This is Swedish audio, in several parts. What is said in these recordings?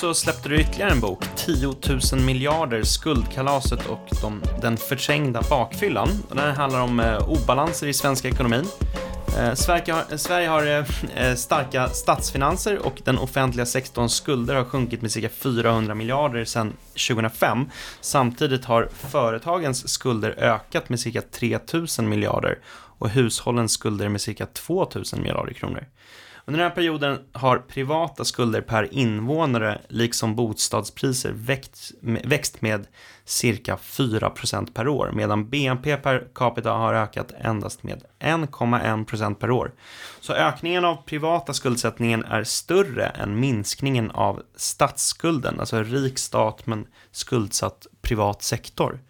så släppte du ytterligare en bok, 10 000 miljarder, skuldkalaset och de, den förträngda bakfyllan. Den här handlar om eh, obalanser i svenska ekonomin. Eh, Sverige har, Sverige har eh, eh, starka statsfinanser och den offentliga sektorns skulder har sjunkit med cirka 400 miljarder sedan 2005. Samtidigt har företagens skulder ökat med cirka 3 000 miljarder och hushållens skulder med cirka 2 000 miljarder kronor. Under den här perioden har privata skulder per invånare liksom bostadspriser växt, växt med cirka 4% per år medan BNP per capita har ökat endast med 1,1% per år. Så ökningen av privata skuldsättningen är större än minskningen av statsskulden, alltså rik stat men skuldsatt privat sektor.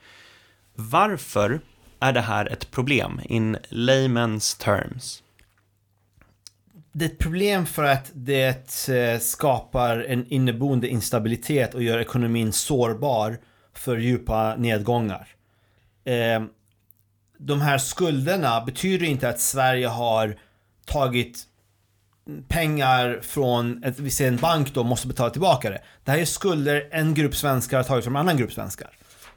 Varför är det här ett problem in layman's terms? Det är ett problem för att det eh, skapar en inneboende instabilitet och gör ekonomin sårbar för djupa nedgångar. Ehm, de här skulderna betyder inte att Sverige har tagit pengar från ett, vi säger en bank då, måste betala tillbaka det. Det här är skulder en grupp svenskar har tagit från en annan grupp svenskar.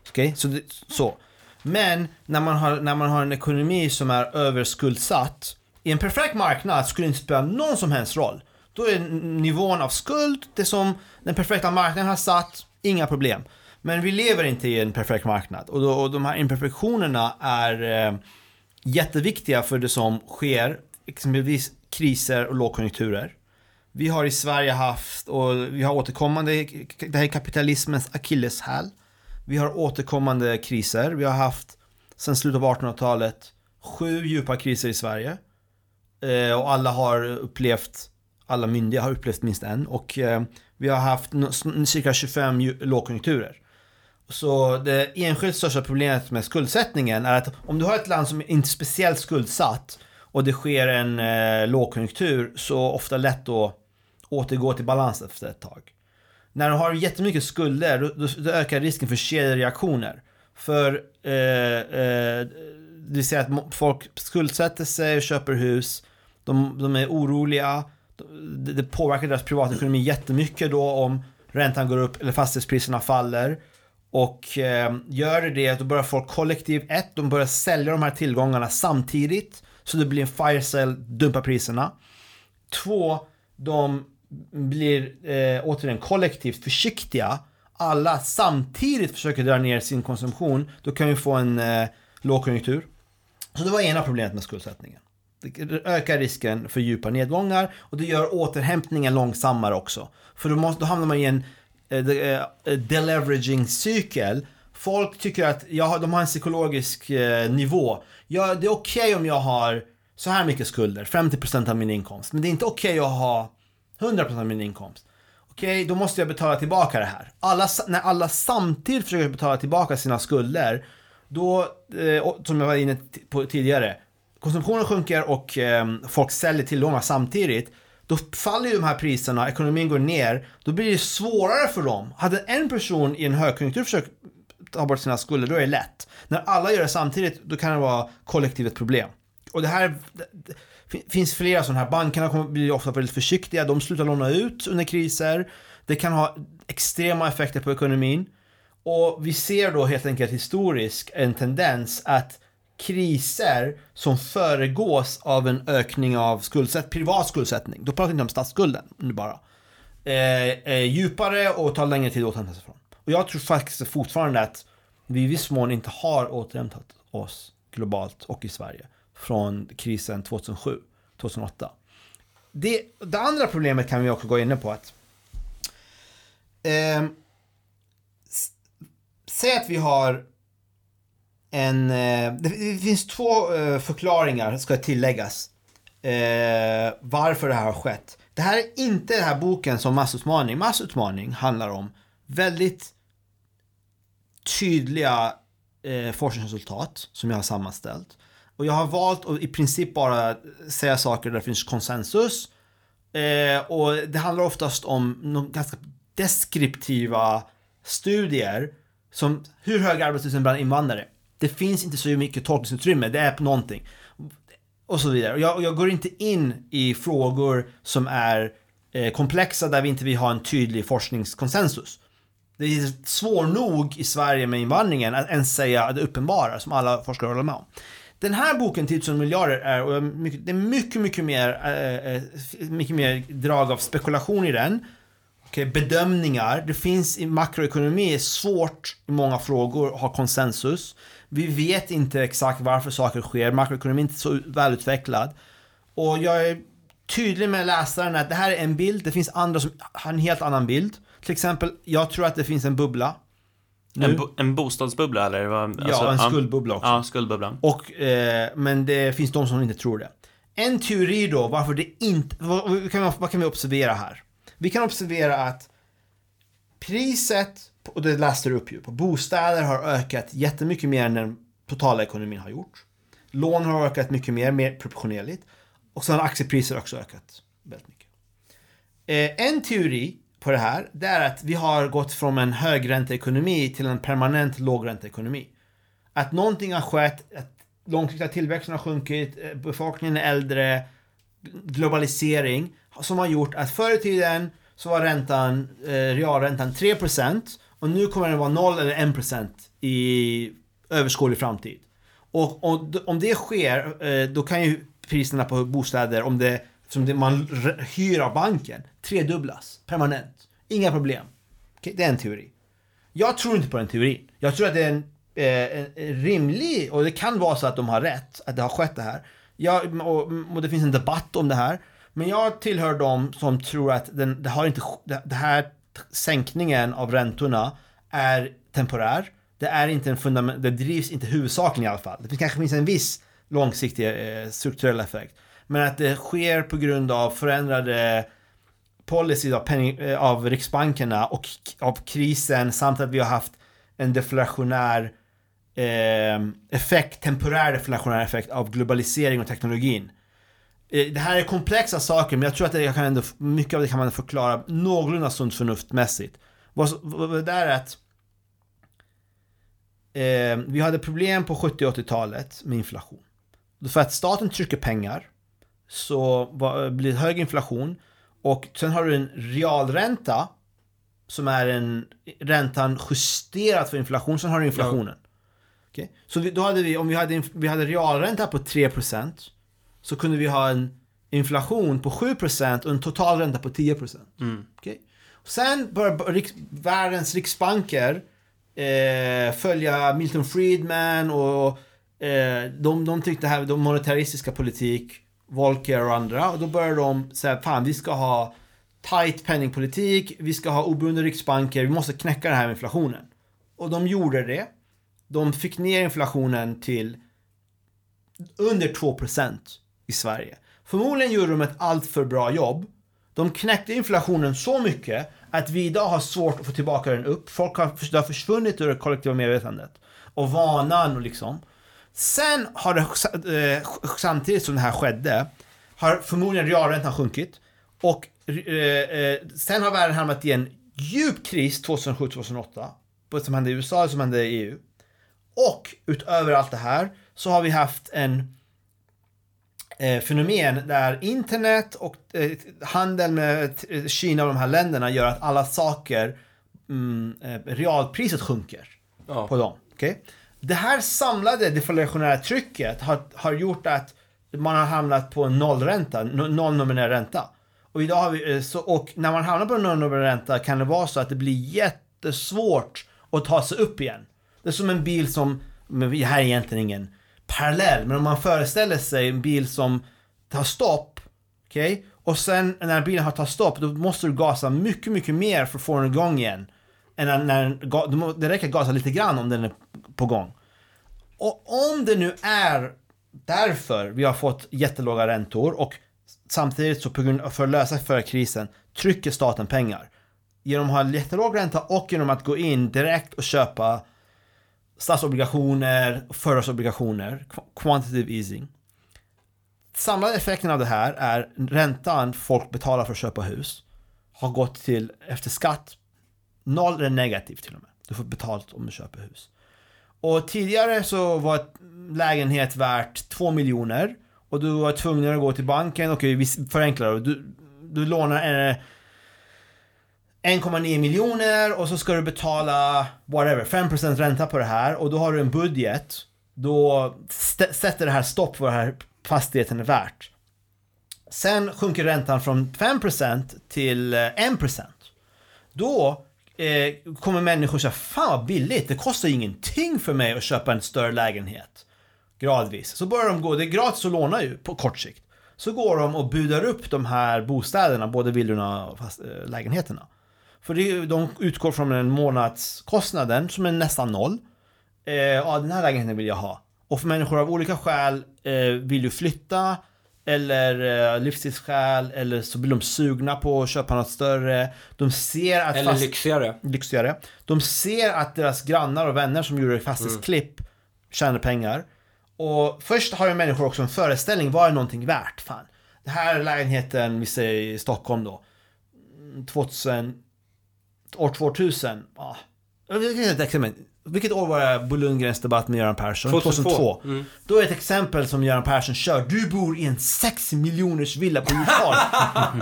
Okej, okay? så, det, så. Men när man, har, när man har en ekonomi som är överskuldsatt i en perfekt marknad skulle det inte spela någon som helst roll. Då är nivån av skuld det som den perfekta marknaden har satt, inga problem. Men vi lever inte i en perfekt marknad och, då, och de här imperfektionerna är eh, jätteviktiga för det som sker, exempelvis kriser och lågkonjunkturer. Vi har i Sverige haft, och vi har återkommande, det här är kapitalismens akilleshäl. Vi har återkommande kriser. Vi har haft, sedan slutet av 1800-talet, sju djupa kriser i Sverige. Eh, och alla har upplevt, alla myndiga har upplevt minst en. Och eh, vi har haft cirka 25 lågkonjunkturer. Så det enskilt största problemet med skuldsättningen är att om du har ett land som inte är speciellt skuldsatt och det sker en eh, lågkonjunktur så ofta lätt att återgå till balans efter ett tag. När du har jättemycket skulder då, då ökar risken för kedjereaktioner. För eh, eh, det vill säga att folk skuldsätter sig och köper hus de, de är oroliga. Det, det påverkar deras privatekonomi jättemycket då om räntan går upp eller fastighetspriserna faller. Och eh, gör det det, då börjar folk kollektivt, ett, de börjar sälja de här tillgångarna samtidigt. Så det blir en fire sale, dumpa priserna. Två, de blir eh, återigen kollektivt försiktiga. Alla samtidigt försöker dra ner sin konsumtion. Då kan vi få en eh, lågkonjunktur. Så det var ena problemet med skuldsättningen. Det ökar risken för djupa nedgångar och det gör återhämtningen långsammare också. För då, måste, då hamnar man i en eh, eh, deleveraging cykel. Folk tycker att ja, de har en psykologisk eh, nivå. Ja, det är okej okay om jag har så här mycket skulder, 50% av min inkomst. Men det är inte okej okay att ha 100% av min inkomst. Okej, okay, då måste jag betala tillbaka det här. Alla, när alla samtidigt försöker betala tillbaka sina skulder, då, eh, som jag var inne på tidigare, konsumtionen sjunker och eh, folk säljer tillgångar samtidigt, då faller ju de här priserna, ekonomin går ner, då blir det svårare för dem. Hade en person i en högkonjunktur försökt ta bort sina skulder, då är det lätt. När alla gör det samtidigt, då kan det vara kollektivet problem. Och det här det, finns flera sådana här. Bankerna blir ofta väldigt försiktiga, de slutar låna ut under kriser. Det kan ha extrema effekter på ekonomin. Och vi ser då helt enkelt historiskt en tendens att kriser som föregås av en ökning av skuldsätt, privat skuldsättning, då pratar vi inte om statsskulden nu bara, eh, djupare och tar längre tid att återhämta sig från. Och jag tror faktiskt fortfarande att vi i viss mån inte har återhämtat oss globalt och i Sverige från krisen 2007, 2008. Det, det andra problemet kan vi också gå in på att eh, Säg att vi har en... Eh, det finns två eh, förklaringar, ska tilläggas, eh, varför det här har skett. Det här är inte den här boken som Massutmaning. Massutmaning handlar om väldigt tydliga forskningsresultat som jag har sammanställt. Och jag har valt att i princip bara säga saker där det finns konsensus. och det handlar oftast om ganska deskriptiva studier som hur hög arbetslösheten bland invandrare det finns inte så mycket tolkningsutrymme, det är på någonting. Och så vidare. Jag, jag går inte in i frågor som är eh, komplexa där vi inte vill ha en tydlig forskningskonsensus. Det är svårt nog i Sverige med invandringen att ens säga det uppenbara som alla forskare håller med om. Den här boken, 10 000 miljarder, är, och mycket, det är mycket, mycket mer, eh, eh, mycket mer drag av spekulation i den. Okay, bedömningar. Det finns i makroekonomi är svårt i många frågor att ha konsensus. Vi vet inte exakt varför saker sker. Makroekonomi är inte så välutvecklad. Och jag är tydlig med läsaren att det här är en bild. Det finns andra som har en helt annan bild. Till exempel, jag tror att det finns en bubbla. En, bo en bostadsbubbla eller? Alltså, ja, en skuldbubbla också. Ja, skuldbubbla. Och, eh, men det finns de som inte tror det. En teori då, varför det inte... Vad kan, vad kan vi observera här? Vi kan observera att priset, och det läste du upp ju, på bostäder har ökat jättemycket mer än den totala ekonomin har gjort. Lån har ökat mycket mer, mer proportionerligt. Och sen har aktiepriser också ökat väldigt mycket. Eh, en teori på det här, det är att vi har gått från en högränteekonomi till en permanent lågränteekonomi. Att någonting har skett, att långsiktiga tillväxten har sjunkit, eh, befolkningen är äldre, globalisering som har gjort att förr i tiden så var räntan, eh, realräntan 3% och nu kommer den vara 0 eller 1% i överskådlig framtid. Och, och, om det sker, eh, då kan ju priserna på bostäder, om det som det man hyr av banken, tredubblas permanent. Inga problem. Okay, det är en teori. Jag tror inte på den teorin. Jag tror att det är en, eh, en rimlig, och det kan vara så att de har rätt, att det har skett det här. Jag, och, och det finns en debatt om det här. Men jag tillhör dem som tror att den, det, har inte, det här sänkningen av räntorna är temporär. Det är inte en fundament, det drivs inte huvudsakligen i alla fall. Det kanske finns en viss långsiktig eh, strukturell effekt. Men att det sker på grund av förändrade policy av, penning, eh, av riksbankerna och av krisen samt att vi har haft en deflationär eh, effekt, temporär deflationär effekt av globalisering och teknologin. Eh, det här är komplexa saker, men jag tror att jag kan ändå, mycket av det kan man förklara någorlunda sunt förnuftmässigt. Vad det är att eh, vi hade problem på 70 80-talet med inflation. För att staten trycker pengar så blir det hög inflation och sen har du en realränta som är en räntan justerat för inflation, sen har du inflationen. Ja. Okay? Så vi, då hade vi, om vi hade, vi hade realränta på 3% så kunde vi ha en inflation på 7% och en totalränta på 10%. Mm. Okay? Sen började riks, världens riksbanker eh, följa Milton Friedman och eh, de, de tyckte här, de monetaristiska politik, Volcker och andra, och då började de säga fan vi ska ha tight penningpolitik, vi ska ha oberoende riksbanker, vi måste knäcka det här inflationen. Och de gjorde det. De fick ner inflationen till under 2% i Sverige. Förmodligen gjorde de ett alltför bra jobb. De knäckte inflationen så mycket att vi idag har svårt att få tillbaka den upp. Folk har, det har försvunnit ur det kollektiva medvetandet. Och vanan och liksom. Sen har det, eh, samtidigt som det här skedde, har förmodligen realräntan sjunkit. Och eh, eh, sen har världen hamnat i en djup kris 2007-2008. Som hände i USA, och som hände i EU. Och utöver allt det här så har vi haft en eh, fenomen där internet och eh, handel med Kina och de här länderna gör att alla saker, mm, eh, realpriset sjunker ja. på dem. Okay? Det här samlade deflationära trycket har, har gjort att man har hamnat på nollränta, noll nominell ränta. Och idag har vi, eh, så, och när man hamnar på noll nominell ränta kan det vara så att det blir jättesvårt att ta sig upp igen. Det är som en bil som, men det här är egentligen ingen parallell, men om man föreställer sig en bil som tar stopp, okej? Okay? Och sen när bilen har tagit stopp, då måste du gasa mycket, mycket mer för att få den igång igen. Än när, när det räcker att gasa lite grann om den är på gång. Och om det nu är därför vi har fått jättelåga räntor och samtidigt så på grund av för att lösa för krisen trycker staten pengar. Genom att ha jättelåg ränta och genom att gå in direkt och köpa statsobligationer, företagsobligationer, quantitative easing. Samlade effekten av det här är räntan folk betalar för att köpa hus har gått till, efter skatt, noll eller negativt till och med. Du får betalt om du köper hus. Och tidigare så var en lägenhet värt 2 miljoner och du var tvungen att gå till banken, och vi förenklar du, du lånar eh, 1,9 miljoner och så ska du betala whatever, 5% ränta på det här och då har du en budget. Då sätter det här stopp för vad den här fastigheten är värt. Sen sjunker räntan från 5% till eh, 1%. Då eh, kommer människor säga Fan vad billigt, det kostar ingenting för mig att köpa en större lägenhet. Gradvis. Så börjar de gå, det är gratis att låna ju på kort sikt. Så går de och budar upp de här bostäderna, både villorna och fast, eh, lägenheterna. För det, är- de utgår från en månadskostnaden som är nästan noll. Eh, ja, den här lägenheten vill jag ha. Och för människor av olika skäl eh, vill ju flytta eller eh, livsstilsskäl eller så blir de sugna på att köpa något större. De ser att Eller fast- lyxigare. lyxigare. De ser att deras grannar och vänner som gjorde fastighetsklipp tjänar pengar. Och först har ju människor också en föreställning, vad är någonting värt? Fan, den här lägenheten, vi säger i Stockholm då, 2000, år 2000, ja. Vilket exempel? Vilket år var det Bo Lundgrens debatt med Göran Persson? 2002. Mm. Då är ett exempel som Göran Persson kör. Du bor i en 6 miljoners villa på Djursholm.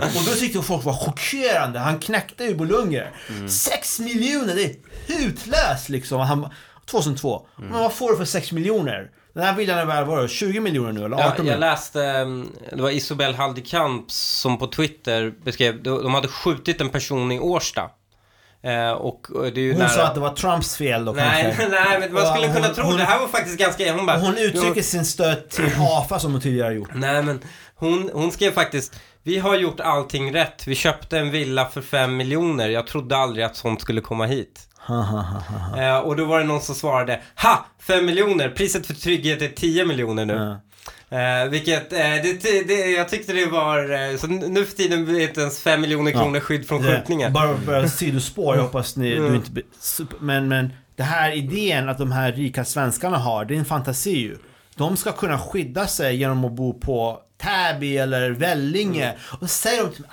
och då tyckte folk var chockerande. Han knäckte ju Bo Lundgren. 6 miljoner, det är hutlöst liksom. Han, 2002. Men vad får du för 6 miljoner? Den här villan är värd, vad är det, 20 miljoner nu eller 18 Ja, jag miljoner? läste, mm, det var Isobel Haldekamp som på Twitter beskrev, de hade skjutit en person i Årsta. Eh, och och det är ju Hon nära... sa att det var Trumps fel då Nej, kanske. nej, men man skulle kunna hon- tro hon- det. här var faktiskt ganska... Hon bara... Hon uttrycker sin stöd till AFA som hon tidigare gjort. Nej, men hon, hon skrev faktiskt Vi har gjort allting rätt. Vi köpte en villa för fem miljoner. Jag trodde aldrig att sånt skulle komma hit. eh, och då var det någon som svarade Ha! Fem miljoner! Priset för trygghet är 10 miljoner nu. Ja. Eh, vilket, eh, det, det, jag tyckte det var, eh, så nu för tiden blir det inte ens 5 miljoner kronor skydd från Det- skjutningar. Bara, bara sidospår, jag hoppas ni, Mm. du inte... Men, men det här idén att de här rika svenskarna har, det är en fantasi ju. De ska kunna skydda sig genom att bo på Täby eller Vellinge. Mm. Och säger de till mig,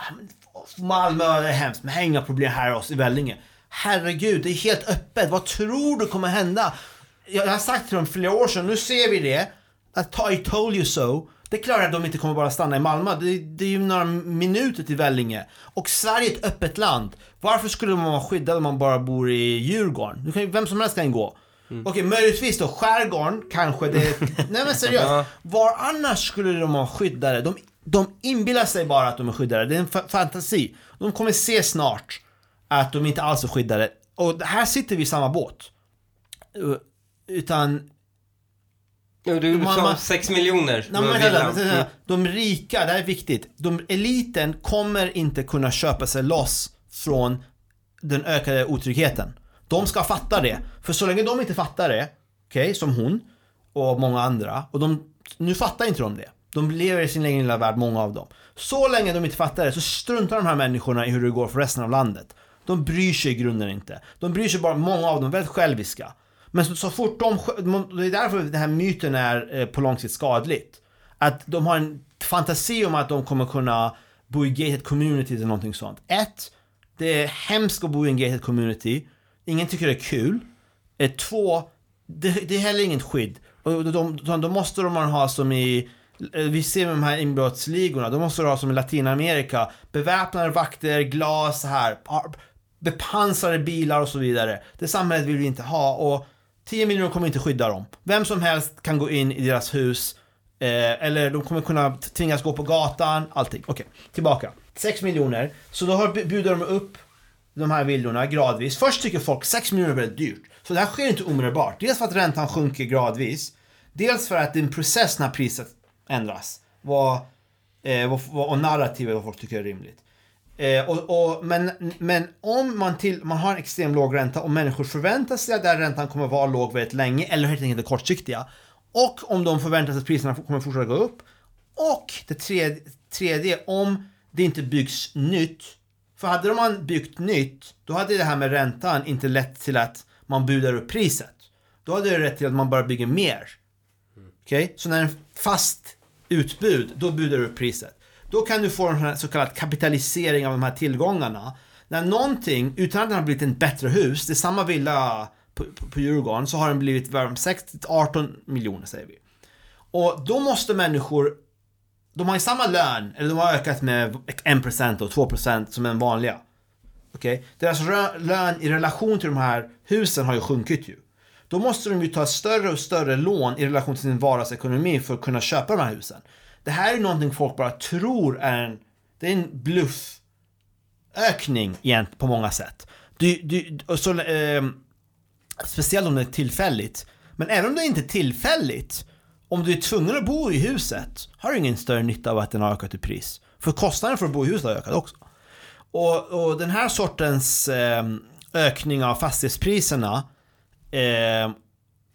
ah, Malmö är hemskt, men inga problem här hos i Vellinge. Herregud, det är helt öppet. Vad tror du kommer hända? Jag har sagt till dem för flera år sedan, nu ser vi det. Att I told you so. Det är klart att de inte kommer bara stanna i Malmö. Det, det är ju några minuter till Vellinge. Och Sverige är ett öppet land. Varför skulle man vara skyddad om man bara bor i Djurgården? Du kan, ju- vem som helst kan gå. Okej, möjligtvis då skärgården kanske det... Nej men seriöst. Var annars skulle de vara skyddade? De, de inbillar sig bara att de är skyddade. Det är en fa- fantasi. De kommer se snart att de inte alls är skyddade. Och här sitter vi i samma båt. Utan Jo, du Man- sa man- 6 miljoner. Nej, men vänta, Mm. De rika, det här är viktigt. De, eliten kommer inte kunna köpa sig loss från den ökade otryggheten. De ska fatta det. För så länge de inte fattar det, okej, som hon och många andra, och de, nu fattar inte de det. De lever i sin egen lilla värld, många av dem. Så länge de inte fattar det så struntar de här människorna i hur det går för resten av landet. De bryr sig i grunden inte. De bryr sig bara, många av dem, väldigt själviska. Men så, så fort de, det är därför den här myten är eh, på lång sikt skadligt. Att de har en fantasi om att de kommer kunna bo i gated community eller någonting sånt. Ett, det är hemskt att bo i en gated community. Ingen tycker det är kul. Eh, två, det, det är heller inget skydd. Och de, de, då måste de ha som i, eh, vi ser med de här inbrottsligorna, De måste de ha som i Latinamerika. Beväpnade vakter, glas, så här. Bepansrade bilar och så vidare. Det samhället vill vi inte ha och 10 miljoner kommer inte skydda dem. Vem som helst kan gå in i deras hus. Eh, eller de kommer kunna tvingas gå på gatan, allting. Okej, tillbaka. 6 miljoner. Så då har, bjuder de upp de här villorna gradvis. Först tycker folk 6 miljoner är väldigt dyrt. Så det här sker inte omedelbart. Dels för att räntan sjunker gradvis. Dels för att det är en process när priset ändras. Vad, eh, vad, vad, och narrativet vad folk tycker är rimligt. Eh, och, och, men, men om man, till, man har en extremt låg ränta och människor förväntar sig att den räntan kommer vara låg väldigt länge eller helt enkelt kortsiktiga. Och om de förväntar sig att priserna kommer fortsätta gå upp. Och det tredje, tredje om det inte byggs nytt. För hade man byggt nytt, då hade det här med räntan inte lett till att man budar upp priset. Då hade det rätt till att man bara bygger mer. Okej? Så när det är en fast utbud, då budar du upp priset. Då kan du få en här så kallad kapitalisering av de här tillgångarna. När någonting, utan att den har blivit en bättre hus, det är samma villa på, på, på Djurgården, så har den blivit värd 18 miljoner säger vi. Och då måste människor de har ju samma lön, eller de har ökat med 1% och 2% som den vanliga. Okej? Deras lön i relation till de här husen har ju sjunkit ju. Då måste de ju ta större och större lån i relation till sin vardagsekonomi för att kunna köpa de här husen. Det här är någonting folk bara tror är en, det är en bluffökning egentligen på många sätt. Du, du, och så, eh, speciellt om det är tillfälligt. Men även om det inte är tillfälligt, om du är tvungen att bo i huset, har du ingen större nytta av att den har ökat i pris. För kostnaden för att bo i huset har ökat också. Och, och den här sortens eh, ökning av fastighetspriserna eh,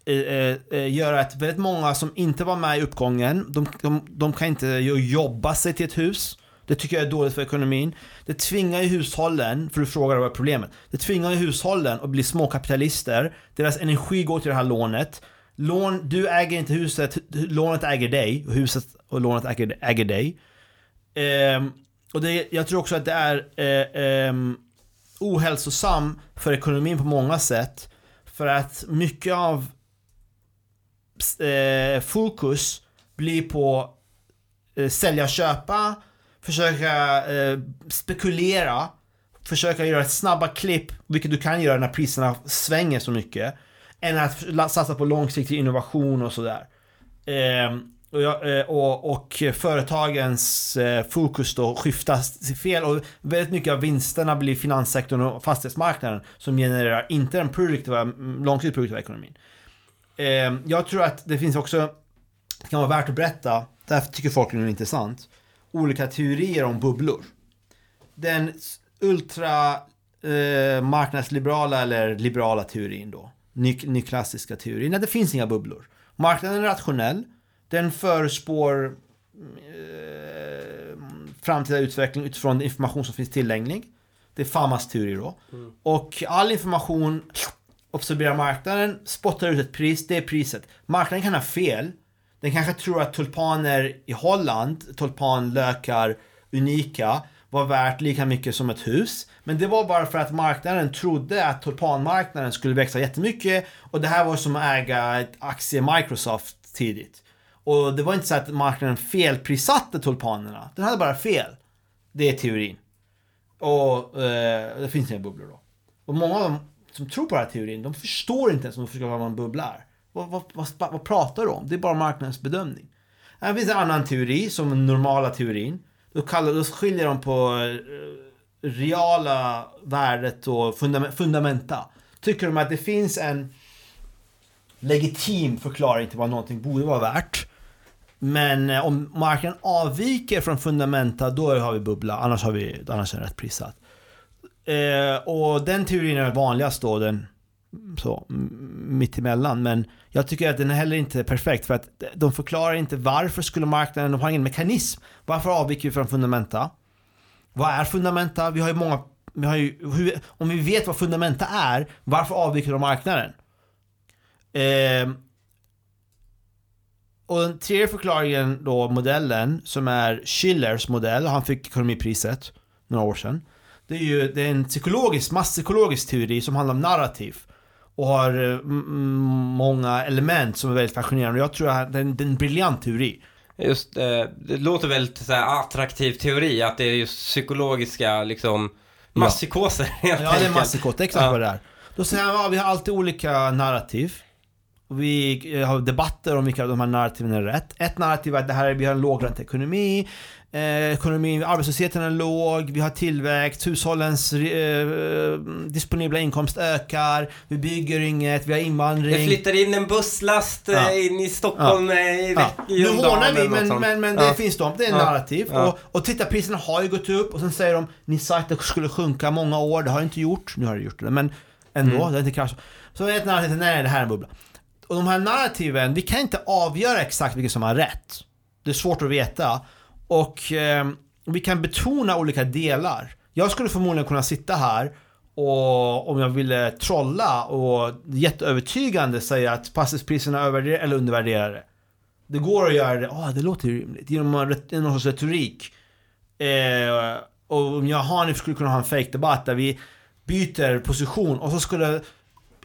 Eh, eh, göra att väldigt många som inte var med i uppgången, de, de, de kan inte jobba sig till ett hus. Det tycker jag är dåligt för ekonomin. Det tvingar ju hushållen, för du frågar vad är problemet? Det tvingar ju hushållen att bli småkapitalister. Deras energi går till det här lånet. Lån, du äger inte huset, lånet äger dig. Och huset och lånet äger, äger dig. Um, och det, jag tror också att det är eh, um, ohälsosam för ekonomin på många sätt. För att mycket av eh, fokus blir på eh, sälja och köpa, försöka eh, spekulera, försöka göra snabba klipp, vilket du kan göra när priserna svänger så mycket, än att satsa på långsiktig innovation och sådär. Eh, och, eh, och, och företagens eh, fokus då skiftas till fel och väldigt mycket av vinsterna blir finanssektorn och fastighetsmarknaden som genererar inte den produktiva, mm, långsiktigt produktiva ekonomin. Eh, jag tror att det finns också, det kan vara värt att berätta, därför tycker folk det är intressant, olika teorier om bubblor. Den ultra eh, marknadsliberala eller liberala teorin då, ny, nyklassiska teorin, nej det finns inga bubblor. Marknaden är rationell, den förspår eh, framtida utveckling utifrån information som finns tillgänglig. Det är FAMAs teori då. Och all information observerar marknaden, spottar ut ett pris, det är priset. Marknaden kan ha fel. Den kanske tror att tulpaner i Holland, tulpanlökar, unika, var värt lika mycket som ett hus. Men det var bara för att marknaden trodde att tulpanmarknaden skulle växa jättemycket och det här var som att äga ett aktie Microsoft tidigt. Och det var inte så att marknaden felprissatte tulpanerna. Den hade bara fel. Det är teorin. Och eh, det finns inga bubblor då. Och många av dem som tror på den här teorin, de förstår inte ens om de förstår vad en bubbla är. Vad, vad, vad, vad pratar du om? Det är bara marknadens bedömning. Här finns en annan teori, som den normala teorin. Då, kallar, då skiljer de på eh, reala värdet och fundamenta. Tycker de att det finns en legitim förklaring till vad någonting borde vara värt. Men eh, om marknaden avviker från fundamenta, då har vi bubbla. Annars, har vi, annars är den rätt prissatt. Eh, och den teorin är vanligast då, den så, mittemellan. Men jag tycker att den är heller inte perfekt för att de förklarar inte varför skulle marknaden, de har ingen mekanism. Varför avviker vi från fundamenta? Vad är fundamenta? Vi har ju många, vi har ju, hur, om vi vet vad fundamenta är, varför avviker de marknaden? Eh, och den tredje förklaringen då, modellen, som är Schillers modell, han fick ekonomipriset några år sedan. Det är ju det är en psykologisk, masspsykologisk teori som handlar om narrativ. Och har eh, många element som är väldigt fascinerande. Jag tror att det är en, det är en briljant teori. Just, eh, det låter väldigt så här, attraktiv teori, att det är just psykologiska liksom masspsykoser helt Ja, det är masspsykos, exakt Ja. vad det är. Då säger han, ja, vi har alltid olika narrativ. Och vi eh, har debatter om vilka av de här narrativen är rätt. Ett narrativ är att det här är, vi har en lågränteekonomi, eh, ekonomin, arbetslösheten är låg, vi har tillväxt, hushållens eh, disponibla inkomst ökar, vi bygger inget, vi har invandring. Det flyttar in en busslast eh, Ja. in i Stockholm eh, i Ja. veck- i Nu hånar vi, men, men, men det Ja. finns de. Det är en Ja. narrativ. Ja. Och, och tittarpriserna har ju gått upp och sen säger de ni sa att det skulle sjunka många år, det har det inte gjort. Nu har det gjort det, men ändå, Mm. det har inte kraschat. Så ett narrativ, nej det här är en bubbla. Och de här narrativen, vi kan inte avgöra exakt vilket som har rätt. Det är svårt att veta. Och eh, vi kan betona olika delar. Jag skulle förmodligen kunna sitta här och om jag ville trolla och jätteövertygande säga att fastighetspriserna är övervärderade eller undervärderade. Det går att göra det, ah det låter ju rimligt, genom någon sorts retorik. Eh, och om jag och Hanif skulle kunna ha en fake debatt där vi byter position och så skulle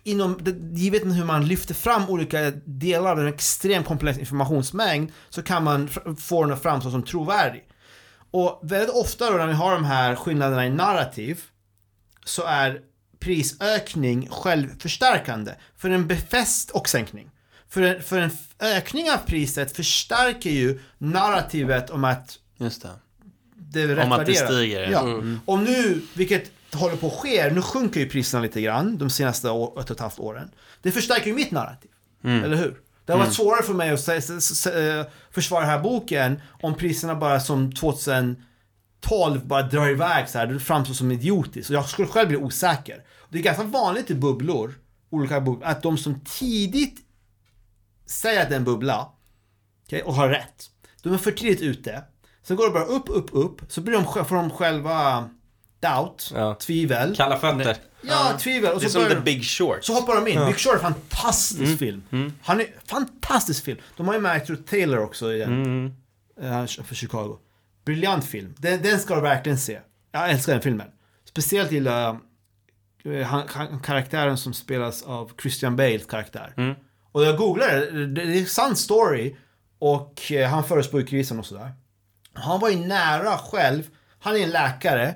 inom, givet hur man lyfter fram olika delar av en extremt komplex informationsmängd så kan man få den att framstå som trovärdig. Och väldigt ofta då när vi har de här skillnaderna i narrativ så är prisökning självförstärkande. För en befäst och sänkning. För en, för en ökning av priset förstärker ju narrativet om att Just det. det är rätt Om att det stiger. Ja. Mm. Och nu, vilket håller på att ske, nu sjunker ju priserna lite grann de senaste ett och ett halvt åren. Det förstärker ju mitt narrativ. Mm. Eller hur? Det har varit svårare för mig att eh, försvara den här boken om priserna bara som 2012 bara drar iväg så här. Det framstår som idiotiskt. Och jag skulle själv bli osäker. Det är ganska vanligt i bubblor, olika bubblor, att de som tidigt säger att det är en bubbla okej, och har rätt. De är för tidigt ute. Sen går det bara upp, upp, upp. Så blir de, får de själva doubt, Ja. tvivel. Kalla fötter. Ja, tvivel. Och Det är så, som börjar The Big Short. så hoppar de in. Big Short är en fantastisk film. Han är fantastisk film. De har ju med Arthur Taylor också i den. Mm. Eh, han kör för Chicago. Briljant film. Den, den ska du verkligen se. Jag älskar den filmen. Speciellt gillar jag eh, han, han, karaktären som spelas av Christian Bales karaktär. Mm. Och jag googlade, det, det är sann story. Och eh, han förespår ju krisen och sådär. Han var ju nära själv, han är en läkare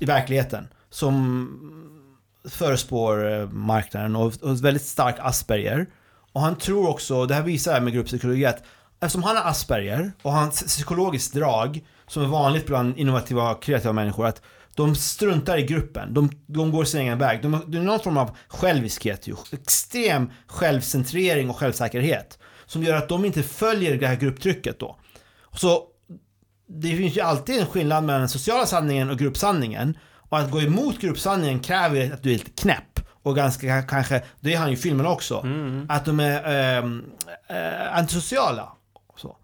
i verkligheten som förespår eh, marknaden och, och väldigt stark Asperger. Och han tror också, det här visar jag med grupppsykologi, att eftersom han har Asperger och hans psykologiskt drag som är vanligt bland innovativa och kreativa människor att de struntar i gruppen, de, de går sin egen väg. De, det är någon form av själviskhet ju. Extrem självcentrering och självsäkerhet. Som gör att de inte följer det här grupptrycket då. Så det finns ju alltid en skillnad mellan den sociala sanningen och gruppsanningen. Och att gå emot gruppsanningen kräver att du är lite knäpp. Och ganska kanske, det är han ju i filmen också. Att de är ehm, eh, antisociala. Så.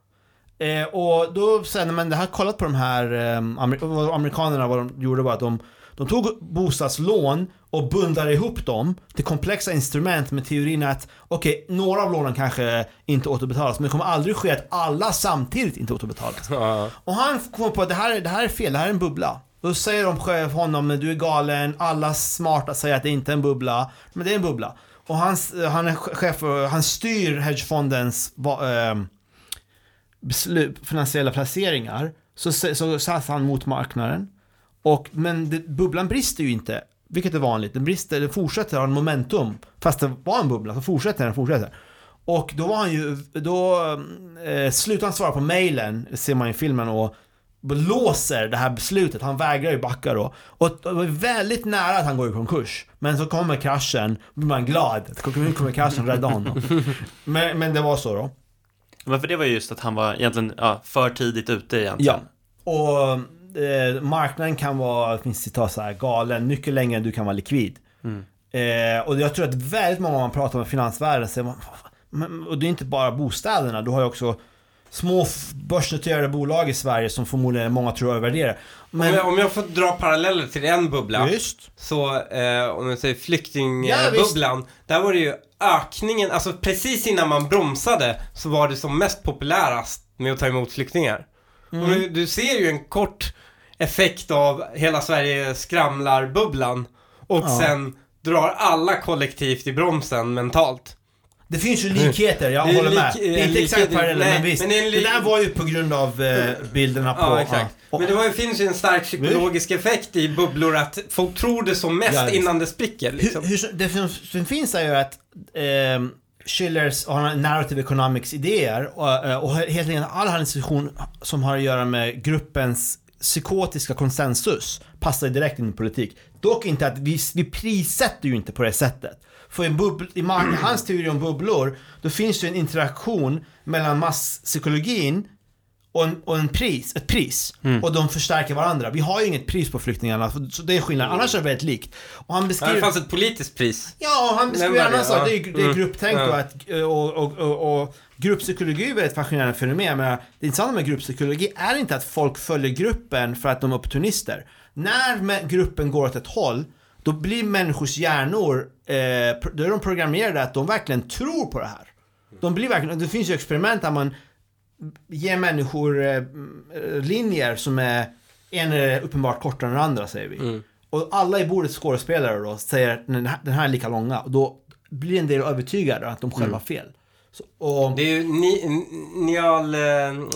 Eh, och då sen när man har kollat på de här ehm, amerikanerna, vad de gjorde var att de, de tog bostadslån och bundade ihop dem till komplexa instrument med teorin att okej, några av lånen kanske inte återbetalas men det kommer aldrig ske att alla samtidigt inte återbetalas. Ja. Och han kom på att det här, är- det här är fel, det här är en bubbla. Då säger de själv honom, du är galen, alla smarta säger att det inte är en bubbla. Men det är en bubbla. Och han, han är chef han styr hedgefondens ehm, beslut, finansiella placeringar. Så, så, så satsar han mot marknaden. Och, men det, bubblan brister ju inte. Vilket är vanligt. Den brister, den fortsätter ha en momentum. Fast det var en bubbla, så fortsätter den, fortsätter. Och då var han ju, då eh, slutar han svara på mejlen, ser man i filmen och låser det här beslutet. Han vägrar ju backa då. Och det var väldigt nära att han går i konkurs. Men så kommer kraschen, då blir man glad. att Nu kommer kraschen rädda honom. Men, men det var så då. Men för det var ju just att han var egentligen ja, för tidigt ute egentligen. Ja. Och eh, marknaden kan vara, finns citat så här, galen mycket längre än du kan vara likvid. Mm. Eh, och jag tror att väldigt många man pratar med finansvärlden säger man, men, och det är inte bara bostäderna, du har ju också små börsnoterade bolag i Sverige som förmodligen många tror övervärderar. Om, Men jag, om jag får dra paralleller till en bubbla. just, Så eh, om jag säger Ja, flyktingbubblan, där var det ju ökningen, alltså precis innan man bromsade så var det som mest populärast med att ta emot flyktingar. Mm. Och du, ser ju en kort effekt av hela Sverige skramlar-bubblan och Ja. sen drar alla kollektivt i bromsen mentalt. det finns ju likheter, jag håller lik- med. Det är inte exakt paralleller, men visst. men det där var ju på grund av eh, bilderna på... Ja, exakt. ja. Men det var, finns ju en stark psykologisk effekt i bubblor att folk tror det som mest Ja, innan det spricker liksom. Hur, hur, det som finns är ju att eh, Schillers har narrative economics idéer och, eh, och helt enkelt all hans diskussion som har att göra med gruppens psykotiska konsensus passar direkt in i politik. Dock inte att vi, vi prissätter ju inte på det sättet. För i, bubbl, i hans teori om bubblor, då finns det ju en interaktion mellan masspsykologin och en, och en pris, ett pris. Och de förstärker varandra. Vi har ju inget pris på flyktingarna, så det är skillnaden. Annars är det väldigt likt. Och han Ja, beskriver... det fanns ett politiskt pris. Ja, han beskriver en annan sak. Det är, det är Mm. grupptänk Ja. och, att, och, och, och, och grupppsykologi är ett fascinerande fenomen. Men det intressanta med grupppsykologi är inte att folk följer gruppen för att de är opportunister. När gruppen går åt ett håll, då blir människors hjärnor, eh, då är de programmerade att de verkligen tror på det här. De blir verkligen, det finns ju experiment där man ger människor eh, linjer som är en är uppenbart kortare än den andra säger vi. Mm. Och alla i bordet skådespelare då säger att den här, den här är lika långa. Och då blir en del övertygade att de själva Mm. har fel. Så, och, Det är ju Ni, Nial, eh,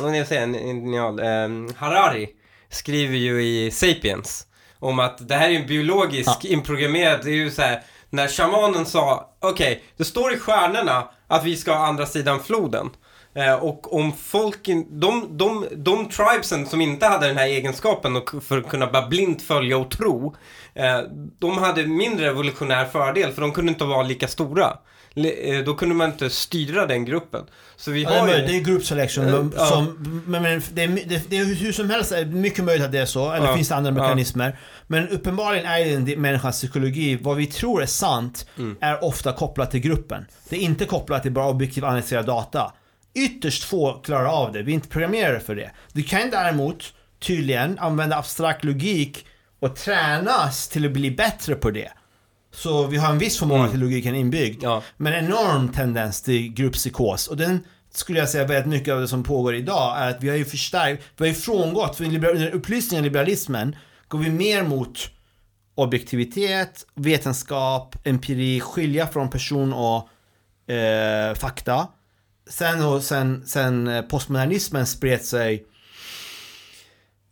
vad jag säger, Nial, eh, Harari skriver ju i Sapiens om att det här är en biologisk inprogrammerad, det är ju så här när shamanen sa okej, det står i stjärnorna att vi ska andra sidan floden. Eh, och om folk, in- de, de, de tribesen som inte hade den här egenskapen och för att kunna bara blint följa och tro, eh, de hade mindre evolutionär fördel för de kunde inte vara lika stora. Eh, Då kunde man inte styra den gruppen. Så vi Ja, det, är har möjligt, det ju... är group selection. Ja. men, men det, är, det, det är hur som helst mycket möjligt att det är så. Eller Ja. finns det andra mekanismer. Men uppenbarligen är det människans psykologi. Vad vi tror är sant Mm. är ofta kopplat till gruppen. Det är inte kopplat till bara objektiv analyserad data. Ytterst få klarar av det. Vi är inte programmerade för det. Du kan däremot tydligen använda abstrakt logik och tränas till att bli bättre på det. Så vi har en viss förmåga Mm. till logiken inbyggd. Ja. Men en enorm tendens till grupppsykos. Och den skulle jag säga väldigt mycket av det som pågår idag är att vi har ju förstärkt, vi har ju frångått, för under upplysningen liberalismen går vi mer mot objektivitet, vetenskap, empiri, skilja från person och eh, fakta. Sen, och sen, sen eh, postmodernismen spred sig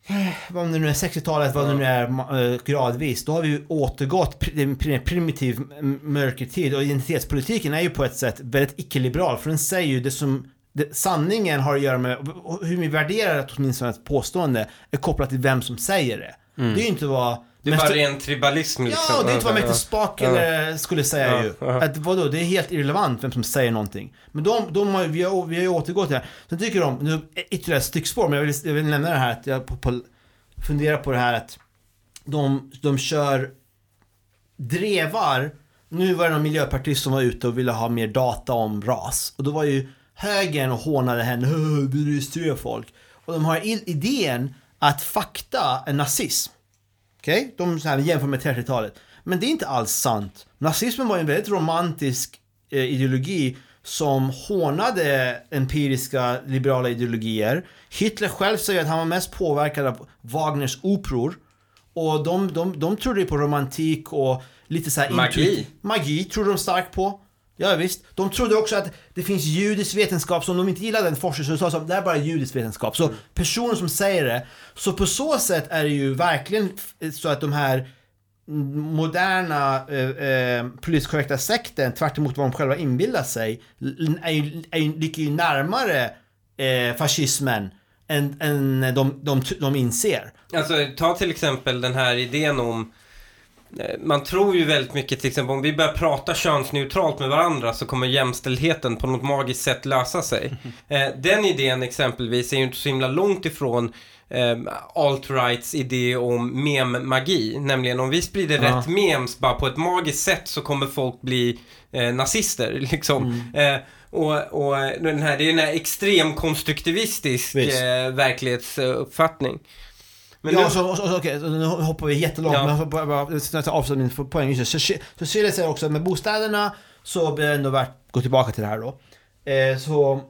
eh, vad det nu är, 60-talet, vad det nu är, eh, gradvis. Då har vi ju återgått till en pri- primitiv mörkertid och identitetspolitiken är ju på ett sätt väldigt icke-liberal för den säger ju det som det, sanningen har att göra med hur vi värderar åtminstone ett påstående är kopplat till vem som säger det. Det är ju inte vad Det är bara ren tribalism liksom. Ja, det är inte vad Ja, Mäkter Spak Ja. eller skulle säga Ja, ju. ja. Att vadå, det är helt irrelevant vem som säger någonting. Men de, de har, vi, har, vi har ju återgått till det här. Sen tycker de, nu ytterligare ett stickspår, men jag vill, jag vill nämna det här att jag på, på, funderar på det här att de, de kör drevar. Nu var det någon miljöpartist som var ute och ville ha mer data om ras. Och då var ju högern och hånade henne, "Åh, vi registrerar folk. Och de har idén att fakta är nazism. Okej? De så här jämför med 30-talet. Men det är inte alls sant. Nazismen var en väldigt romantisk eh, ideologi som hånade empiriska liberala ideologier. Hitler själv säger att han var mest påverkad av Wagners operor. Och de, de, de trodde på romantik och lite så här Magi. intuit- Magi trodde de starkt på. Ja, visst. De trodde också att det finns judisk vetenskap som de inte gillade den forskning så de sa att det är bara judisk vetenskap. Så personer som säger det. Så på så sätt är det ju verkligen så att de här moderna eh, eh, politiskt korrekta sekten, tvärt emot vad de själva inbillar sig, är ju, är ju, ligger ju närmare eh, fascismen än, än de, de, de inser. Alltså, ta till exempel den här idén om man tror ju väldigt mycket till exempel om vi börjar prata könsneutralt med varandra så kommer jämställdheten på något magiskt sätt lösa sig. Eh, den idén exempelvis är ju inte så himla långt ifrån eh, alt-rights idé om mem-magi. Nämligen om vi sprider Ja. rätt memes bara på ett magiskt sätt så kommer folk bli eh, nazister liksom. Eh, och, och den här, det är en här extrem konstruktivistisk Visst. eh, verklighetsuppfattning. Men ja, nu- så, så, okej, så nu hoppar vi jättelångt, Ja. men bara, bara jag ska ta avsluta min poäng. Just det. Så, så Cecilia säger också att med bostäderna så blir det ändå värt att gå tillbaka till det här då. Eh, så,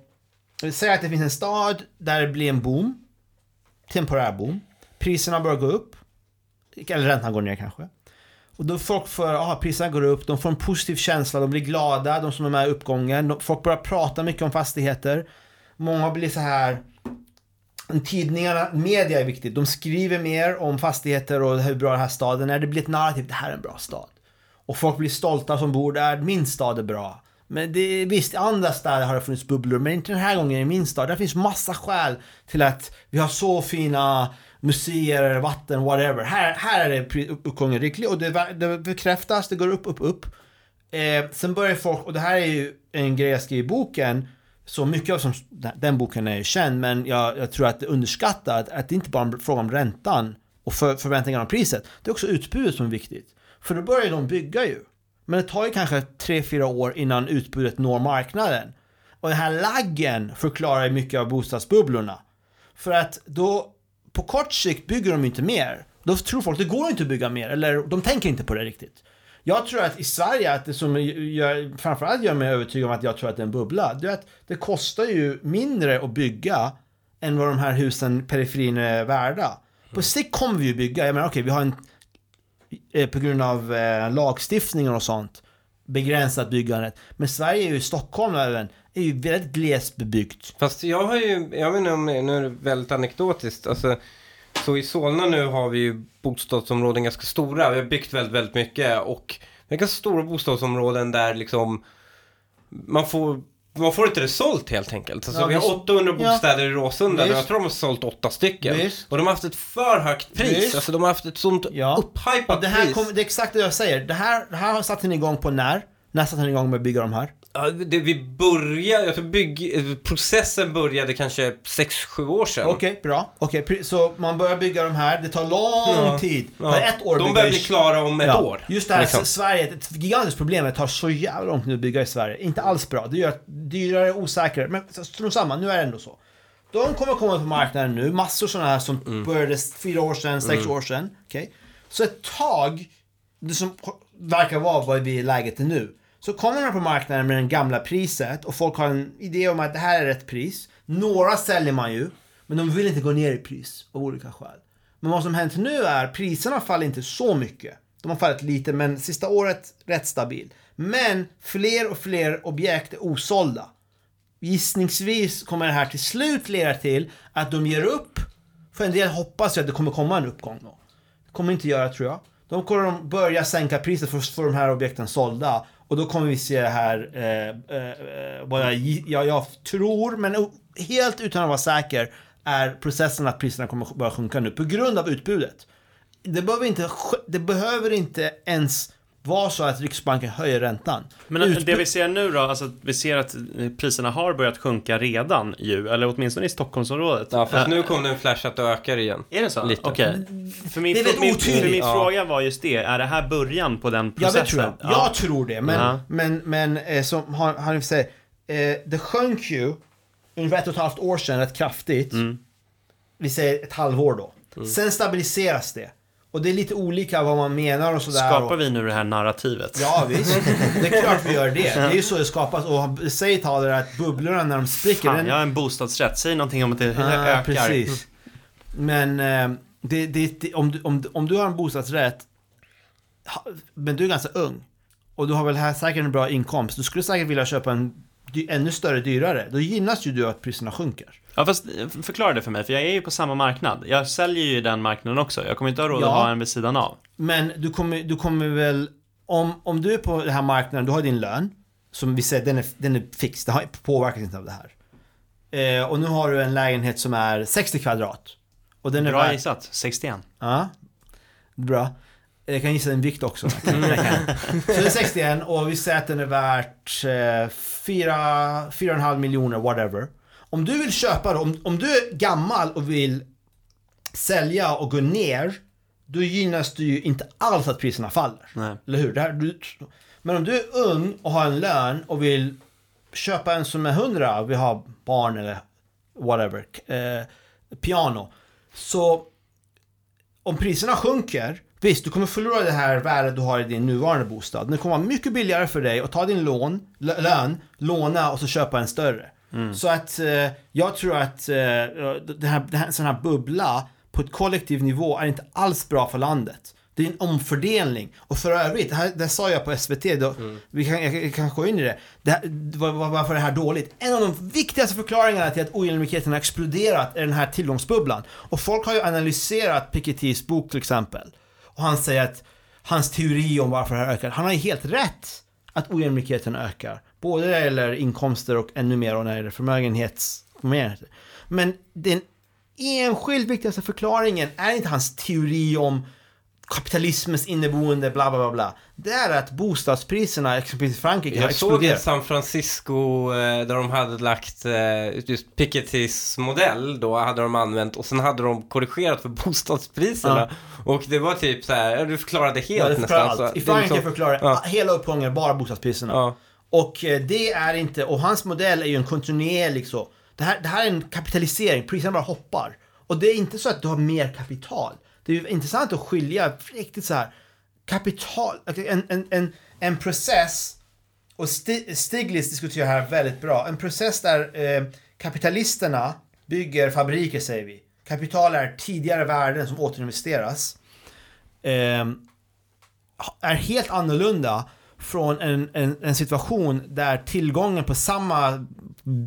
säg att det finns en stad där det blir en boom, temporär boom. Priserna börjar gå upp, eller räntan går ner kanske. Och då folk får, aha, priserna går upp, de får en positiv känsla, de blir glada, de som är med i uppgången. De, folk börjar prata mycket om fastigheter. Många blir så här Tidningarna, media är viktigt. De skriver mer om fastigheter och hur bra den här staden är. Det blir ett narrativ, det här är en bra stad. Och folk blir stolta som bor där, min stad är bra. Men det, är- visst, i andra städer har det funnits bubblor, men inte den här gången i min stad. Där finns massa skäl till att vi har så fina museer, vatten, whatever. Här, här är det pri- uppgången riklig och det, det bekräftas, det går upp, upp, upp. Eh, sen börjar folk, och det här är ju en grej jag skriver i boken, så mycket av som, den boken är ju känd, men jag, jag tror att det är underskattat att det inte bara är en fråga om räntan och för, förväntningarna om priset. Det är också utbudet som är viktigt. För då börjar de bygga ju. Men det tar ju kanske 3-4 år innan utbudet når marknaden. Och den här laggen förklarar ju mycket av bostadsbubblorna. För att då, på kort sikt bygger de inte mer. Då tror folk det går inte att bygga mer, eller de tänker inte på det riktigt. Jag tror att i Sverige, att det som gör, framförallt gör mig övertygad om att jag tror att det är en bubbla, det är att det kostar ju mindre att bygga än vad de här husen periferin är värda. På sikt kommer vi ju bygga, jag menar okej, vi har en, eh, på grund av eh, lagstiftningen och sånt, begränsat byggandet. Men Sverige är ju, Stockholm även, är ju väldigt glesbebyggt. Fast jag har ju, jag vet inte om, nu är det väldigt anekdotiskt, alltså så i Solna nu har vi ju bostadsområden ganska stora, vi har byggt väldigt, väldigt mycket och vi har ganska stora bostadsområden där liksom man får man får inte det sålt helt enkelt. Alltså, Ja, vi har visst. 800 Ja. bostäder i Råsunda och jag tror de har sålt åtta stycken. Visst. Och de har haft ett för högt pris. Visst. Alltså de har haft ett sånt Ja. upphypat det här pris. kommer, det är exakt det jag säger. Det här, det här satte ni igång på när? När satte ni igång med att bygga de här? Ja, det, vi började, jag tror bygg, processen började kanske 6-7 år sedan. Okej, bra. Okej, pri- så man börjar bygga de här. Det tar lång Ja. tid. Ja. Ett år De börjar bli klara om ett Ja, år. Just det här, liksom. Sverige, ett gigantiskt problem. Det tar så jävla lång tid att bygga i Sverige. Inte alls bra. Det gör att dyrare, osäkrare. Men strunt samma, nu är det ändå så. De kommer komma på marknaden nu. Massor sådana här som Mm. började fyra år sedan, sex år sedan. Okej? Så ett tag, det som verkar vara vad vi är läget är nu. Så kommer man på marknaden med det gamla priset och folk har en idé om att det här är rätt pris. Några säljer man ju, men de vill inte gå ner i pris av olika skäl. Men vad som hänt nu är priserna faller inte så mycket. De har fallit lite, men sista året rätt stabil. Men fler och fler objekt är osålda. Gissningsvis kommer det här till slut leda till att de ger upp. För en del hoppas ju att det kommer komma en uppgång då. Det kommer inte göra tror jag. De kommer börja sänka priset för att få de här objekten sålda. Och då kommer vi se det här, eh, eh, eh vad jag, jag, jag tror, men helt utan att vara säker, är processen att priserna kommer börja sjunka nu på grund av utbudet. Det behöver inte, det behöver inte ens vara så att Riksbanken höjer räntan. Men Utbud- det vi ser nu då, alltså att vi ser att priserna har börjat sjunka redan ju, eller åtminstone i Stockholmsområdet. Ja, fast Eh, nu kom det en flash att det ökar igen. Är det så? Lite. Okej. För min, Det är för min, för min Ja. fråga var just det, är det här början på den Ja, processen? det tror jag. Ja. Jag tror det. Men, Ja. men, men eh, som har, har ni säger, eh, det sjönk ju ungefär ett och ett halvt år sedan rätt kraftigt. Mm. Vi säger ett halvår då. Sen stabiliseras det. Och det är lite olika vad man menar och sådär. Skapar vi nu det här narrativet? Ja visst, det är klart vi gör det. Det är ju så det skapas. Och säger talare att bubblorna när de spricker, Fan, den, jag har en bostadsrätt, säg någonting om att det Ah, ökar. Precis. Men eh, det, det, det, om, du, om, om du har en bostadsrätt, men du är ganska ung och du har väl här säkert en bra inkomst, du skulle säkert vilja köpa en ännu större dyrare. Då gynnas ju du att priserna sjunker. Ja, fast eh, förklara det för mig, för jag är ju på samma marknad. Jag säljer ju den marknaden också. Jag kommer inte ha råd Ja. att ha en vid sidan av. Men du kommer, du kommer väl, om, om du är på den här marknaden, du har din lön, som vi säger, den är, den är fix, det har påverkas inte av det här. Eh, och nu har du en lägenhet som är 60 kvadrat. Och den är Bra gissat, 61. Ja, bra. Jag kan gissa din vikt också. Kan. Så det är 61 och vi säger att den är värt eh, 4, 4,5 miljoner, whatever. Om du vill köpa då, om, om du är gammal och vill sälja och gå ner, då gynnas du ju inte alls att priserna faller. Nej. Eller hur? Det här, du, men om du är ung och har en lön och vill köpa en som är 100, vi har barn eller whatever, eh, piano. Så om priserna sjunker, visst du kommer förlora det här värdet du har i din nuvarande bostad. Det kommer vara mycket billigare för dig att ta din lån, lö- lön, låna och så köpa en större. Så att eh, jag tror att eh, det här, det här, sån här bubbla på ett kollektiv nivå är inte alls bra för landet. Det är en omfördelning. Och för övrigt, det, här, det sa jag på SVT, då, vi kan, jag, kan gå in i det. det här, var, var, varför är det här dåligt? En av de viktigaste förklaringarna till att ojämlikheten har exploderat är den här tillgångsbubblan. Och folk har ju analyserat Pikettys bok till exempel. Och han säger att hans teori om varför det här ökar, han har ju helt rätt att ojämlikheten ökar. Både när det gäller inkomster och ännu mer och när det gäller förmögenhets... förmögenheter. Men den enskilt viktigaste förklaringen är inte hans teori om kapitalismens inneboende bla bla bla bla. Det är att bostadspriserna exempelvis i Frankrike Jag såg i San Francisco eh, där de hade lagt eh, just Pikettys modell då hade de använt och sen hade de korrigerat för bostadspriserna. Och det var typ så här, du förklarade helt Ja, det nästan. allt. I är Frankrike liksom- förklarar Ja. hela uppgången bara bostadspriserna. Ja. Och eh, det är inte, och hans modell är ju en kontinuerlig så. Det här, det här är en kapitalisering, priserna bara hoppar. Och det är inte så att du har mer kapital. Det är ju intressant att skilja riktigt så här kapital, en, en, en, en process, och Stiglitz diskuterar här väldigt bra, en process där eh, kapitalisterna bygger fabriker säger vi. Kapital är tidigare värden som återinvesteras. Eh, är helt annorlunda från en, en, en situation där tillgången på samma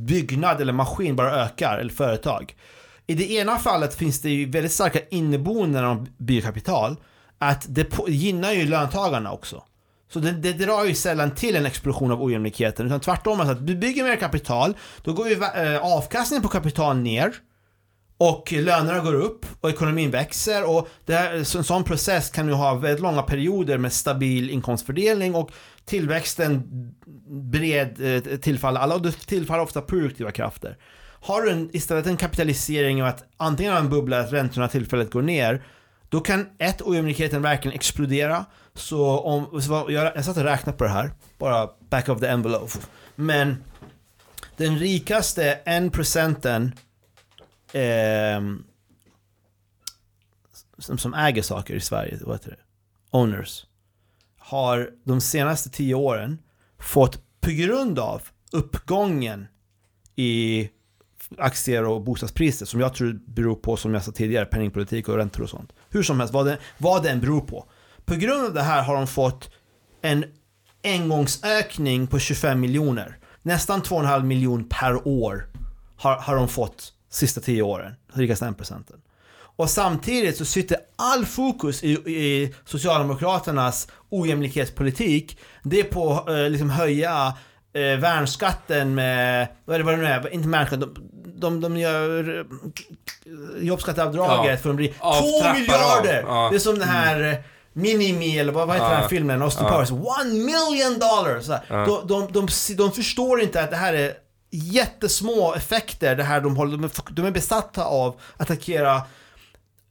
byggnad eller maskin bara ökar, eller företag. I det ena fallet finns det ju väldigt starka inneboenden av biokapital. Att det gynnar ju löntagarna också. Så det, det drar ju sällan till en explosion av ojämlikheten. Utan tvärtom, alltså att du bygger mer kapital, då går ju eh, avkastningen på kapital ner. Och lönerna går upp och ekonomin växer och det här, en sån process kan ju ha väldigt långa perioder med stabil inkomstfördelning och tillväxten bred eh, tillfaller alla och det tillfaller ofta produktiva krafter. Har du en, istället en kapitalisering av att antingen har en bubbla att räntorna tillfälligt går ner då kan ett, ojämlikheten verkligen explodera. Så om, så jag, jag satt och räknade på det här, bara back of the envelope. Men den rikaste en procenten eh, som, som äger saker i Sverige, vad heter det? Owners. Har de senaste tio åren fått, på grund av uppgången i aktier och bostadspriser som jag tror beror på, som jag sa tidigare, penningpolitik och räntor och sånt. Hur som helst, vad det, vad den än beror på. På grund av det här har de fått en engångsökning på 25 miljoner. Nästan 2,5 miljoner per år har, har de fått sista 10 åren, rikaste 1 procenten. Och samtidigt så sitter all fokus i, i Socialdemokraternas ojämlikhetspolitik, det är på att eh, liksom höja eh, värnskatten med, vad är det, vad det nu är, inte värnskatt, de, de, de gör eh, jobbskatteavdraget ja. för att bli två miljarder! Ja. Det är som den här mm. Minimi eller vad, vad heter ja. den här filmen? Austin ja. Powers. One million dollars! Ja. De, de, de, de, förstår inte att det här är jättesmå effekter, det här de håller, de är besatta av att attackera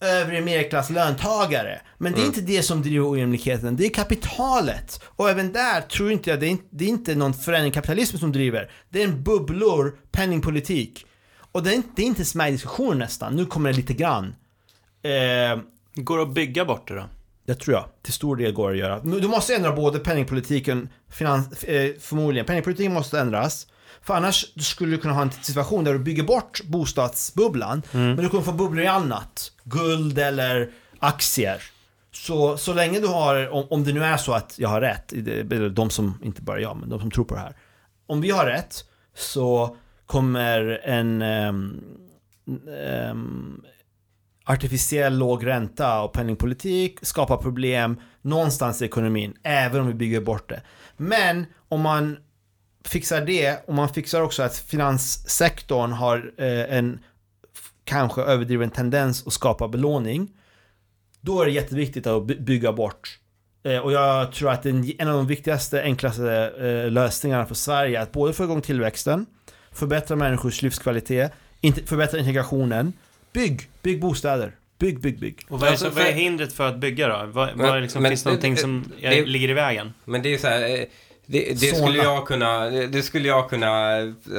övre medelklass löntagare. Men det är mm. inte det som driver ojämlikheten, det är kapitalet. Och även där tror inte jag, det är inte, det är inte någon förändring kapitalism som driver. Det är en bubblor, penningpolitik. Och det är inte, det är inte ens med i diskussionen nästan, nu kommer det lite grann. Eh, går det att bygga bort det då? Det tror jag, till stor del går det att göra. Du måste ändra både penningpolitiken, finans, eh, förmodligen, penningpolitiken måste ändras. För annars skulle du kunna ha en situation där du bygger bort bostadsbubblan, mm. men du kommer få bubblor i annat. Guld eller aktier. Så, så länge du har, om, om det nu är så att jag har rätt, de som, inte bara jag, men de som tror på det här. Om vi har rätt, så kommer en um, um, artificiell låg ränta och penningpolitik skapa problem någonstans i ekonomin, även om vi bygger bort det. Men om man fixar det och man fixar också att finanssektorn har eh, en kanske överdriven tendens att skapa belåning. Då är det jätteviktigt att bygga bort. Eh, och jag tror att en, en av de viktigaste, enklaste eh, lösningarna för Sverige är att både få igång tillväxten, förbättra människors livskvalitet, förbättra integrationen. Bygg, bygg bostäder. Bygg, bygg, bygg. Och vad är, alltså, vad är hindret för att bygga då? Vad, men, vad liksom, men, finns det någonting som det, ligger i vägen? Men det är så här, det, det skulle jag kunna, det skulle jag kunna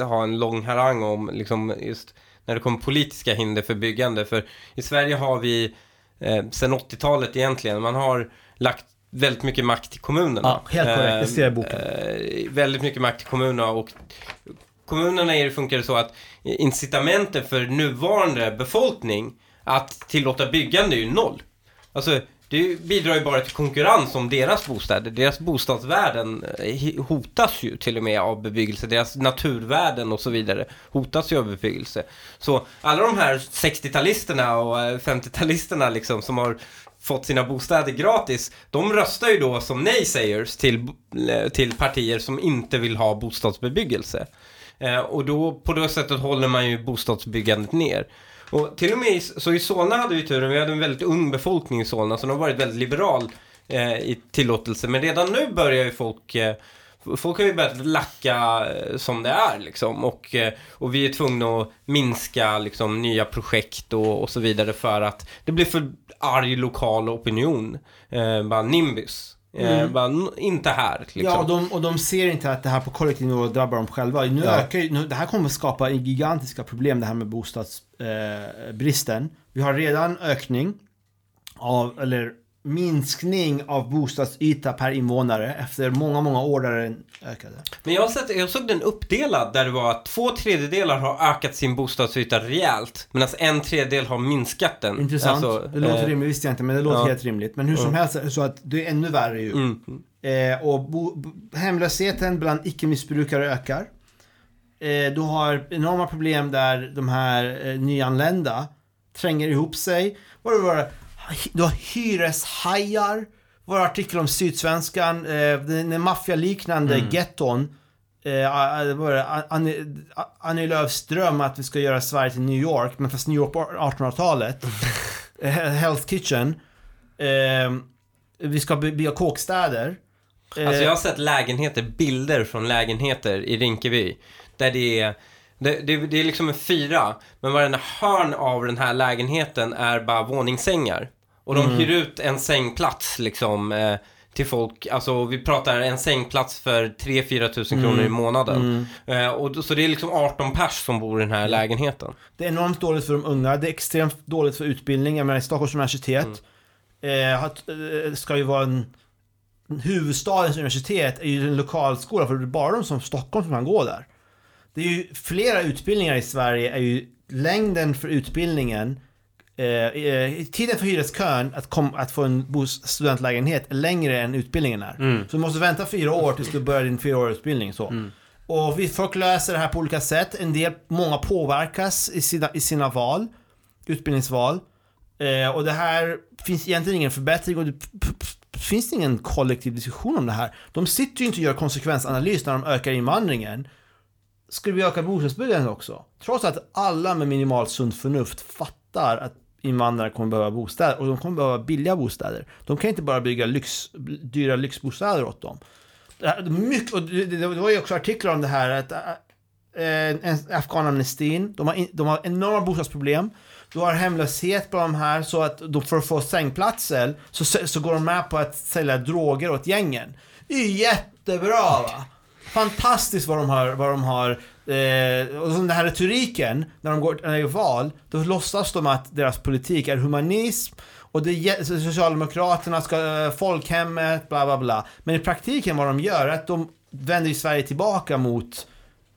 ha en lång harang om, liksom just när det kommer politiska hinder för byggande. För i Sverige har vi eh, sedan 80-talet egentligen, man har lagt väldigt mycket makt till kommunerna. Ja, helt korrekt, det ser jag i boken. Eh, väldigt mycket makt till kommunerna och kommunerna är det funkar så att incitamenten för nuvarande befolkning att tillåta byggande är ju noll. Alltså det bidrar ju bara till konkurrens om deras bostäder. Deras bostadsvärden eh, hotas ju till och med av bebyggelse. Deras naturvärden och så vidare hotas ju av bebyggelse. Så alla de här 60-talisterna och eh, 50-talisterna liksom som har fått sina bostäder gratis, de röstar ju då som nej-sayers till, eh, till partier som inte vill ha bostadsbebyggelse. och då, på det sättet håller man ju bostadsbyggandet ner. Och till och med i, så i Solna hade vi turen, vi hade en väldigt ung befolkning i Solna, så de har varit väldigt liberal eh, i tillåtelse. Men redan nu börjar ju folk eh, Folk har ju börjat lacka eh, som det är liksom och, eh, och vi är tvungna att minska liksom nya projekt och, och så vidare för att det blir för arg lokal opinion. Eh, bara Nimbus. Eh, mm. bara, inte här. Liksom. Ja, och de, och de ser inte att det här på kollektiv nivå drabbar dem själva. Nu ja. ökar nu, det här kommer att skapa gigantiska problem det här med bostadsbristen. Eh, vi har redan ökning av, eller minskning av bostadsyta per invånare efter många, många år där den ökade. Men jag, sett, jag såg den uppdelad där det var att två tredjedelar har ökat sin bostadsyta rejält medan en tredjedel har minskat den. Intressant. Alltså, det låter eh, rimligt, visste jag inte, men det låter ja. helt rimligt. Men hur som helst, så att det är ännu värre ju. Mm. Eh, och bo, hemlösheten bland icke-missbrukare ökar. Eh, du har enorma problem där de här eh, nyanlända tränger ihop sig. Vad var det? Du har hyreshajar. Var artikel om Sydsvenskan, eh, den maffialiknande Mm. getton. Eh? Annie, Annie Lööfs dröm att vi ska göra Sverige till New York, men fast New York på 1800-talet. Eh, Health Kitchen. Eh, vi ska by- bygga kåkstäder. Eh, Alltså jag har sett lägenheter, bilder från lägenheter i Rinkeby. Där det är, det, det, det är liksom en fyra, men varenda hörn av den här lägenheten är bara våningssängar. Och de hyr ut en sängplats liksom eh, till folk, alltså vi pratar en sängplats för 3-4 tusen kronor i månaden. Eh, och, så det är liksom 18 pers som bor i den här lägenheten. Det är enormt dåligt för de unga. Det är extremt dåligt för utbildning. Jag menar, Stockholms universitet eh, har, eh, ska ju vara en... Huvudstadens universitet är ju en lokalskola för det är bara de som Stockholm som kan gå där. Det är ju flera utbildningar i Sverige är ju längden för utbildningen eh, eh, tiden för hyreskön att, kom, att få en studentlägenhet är längre än utbildningen är. Mm. Så du måste vänta fyra år tills du börjar din fyraåriga utbildning. Så. Mm. Och vi, folk löser det här på olika sätt. En del, många påverkas i sina, i sina val, utbildningsval. Eh, och det här finns egentligen ingen förbättring och det finns ingen kollektiv diskussion om det här. De sitter ju inte och gör konsekvensanalys när de ökar invandringen. Skulle vi öka bostadsbyggandet också? Trots att alla med minimalt sunt förnuft fattar att invandrare kommer behöva bostäder och de kommer behöva billiga bostäder. De kan inte bara bygga lyx, dyra lyxbostäder åt dem. Det, här, mycket, och det, det, det var ju också artiklar om det här att äh, afghanamnestin, de har, in, de har enorma bostadsproblem. Du har hemlöshet bland de här så att de, för att få sängplatser så, så går de med på att sälja droger åt gängen. Det är ju jättebra va? Fantastiskt vad de har, vad de har eh, och som den här retoriken, när de går när det är val, då låtsas de att deras politik är humanism och det Socialdemokraterna ska, eh, folkhemmet, bla bla bla. Men i praktiken vad de gör är att de vänder ju Sverige tillbaka mot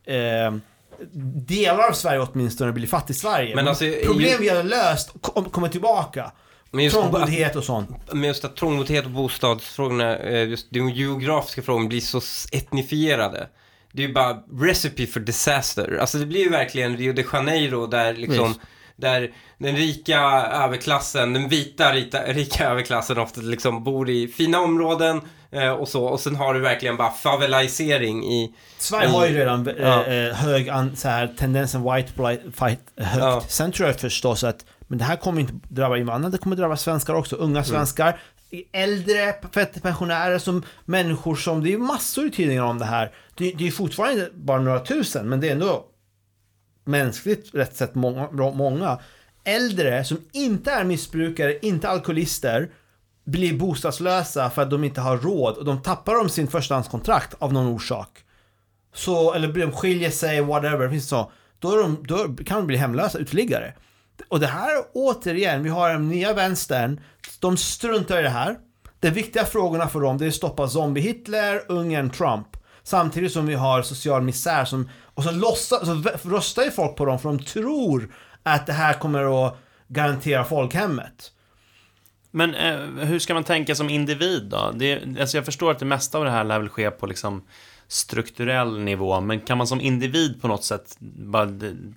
eh, delar av Sverige åtminstone blir fattig-Sverige. Men alltså, Problem vi har löst kom, kommer tillbaka. Men just, Trångboddhet och sånt. men just att trångboddhet och bostadsfrågorna, eh, just de geografiska frågorna blir så etnifierade. Det är ju bara recipe for disaster. Alltså det blir ju verkligen Rio de Janeiro där liksom Visst. där den rika överklassen, den vita rika, rika överklassen ofta liksom bor i fina områden eh, och så. Och sen har du verkligen bara favelaisering i... Sverige i- har ju redan eh, Ja. eh, hög an, så här, tendensen white fight högt. Ja. Sen tror jag förstås att men det här kommer inte drabba invandrare, det kommer drabba svenskar också. Unga svenskar, äldre pensionärer, som människor som, det är massor i tidningar om det här. Det, det är ju fortfarande bara några tusen, men det är ändå mänskligt rätt sett många, många. Äldre som inte är missbrukare, inte alkoholister, blir bostadslösa för att de inte har råd och de tappar om sin förstahandskontrakt av någon orsak. Så, eller de skiljer sig, whatever, finns så. Då, de, då kan de bli hemlösa, uteliggare. Och det här, återigen, vi har den nya vänstern, de struntar i det här. De viktiga frågorna för dem, det är att stoppa zombie-Hitler, Ungern, Trump. Samtidigt som vi har social misär som, och så låtsas, så röstar ju folk på dem för de tror att det här kommer att garantera folkhemmet. Men eh, hur ska man tänka som individ då? Det, alltså jag förstår att det mesta av det här lär väl ske på liksom strukturell nivå, men kan man som individ på något sätt bara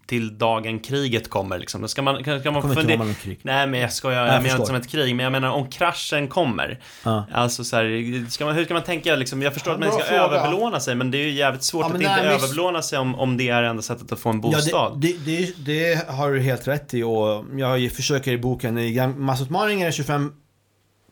till dagen kriget kommer liksom, då ska man, kan, kan man fundera-. Nej, men jag skojar, jag, jag menar inte som ett krig, men jag menar om kraschen kommer. Ja. Alltså så här, ska man, hur ska man tänka liksom? Jag förstår Ja, att man ska fråga. överbelåna sig, men det är ju jävligt svårt Ja, att nej, inte men överbelåna sig om, om det är enda sättet att få en bostad. Ja, det, det, det, det har du helt rätt i och jag försöker i boken, i massutmaningen är 25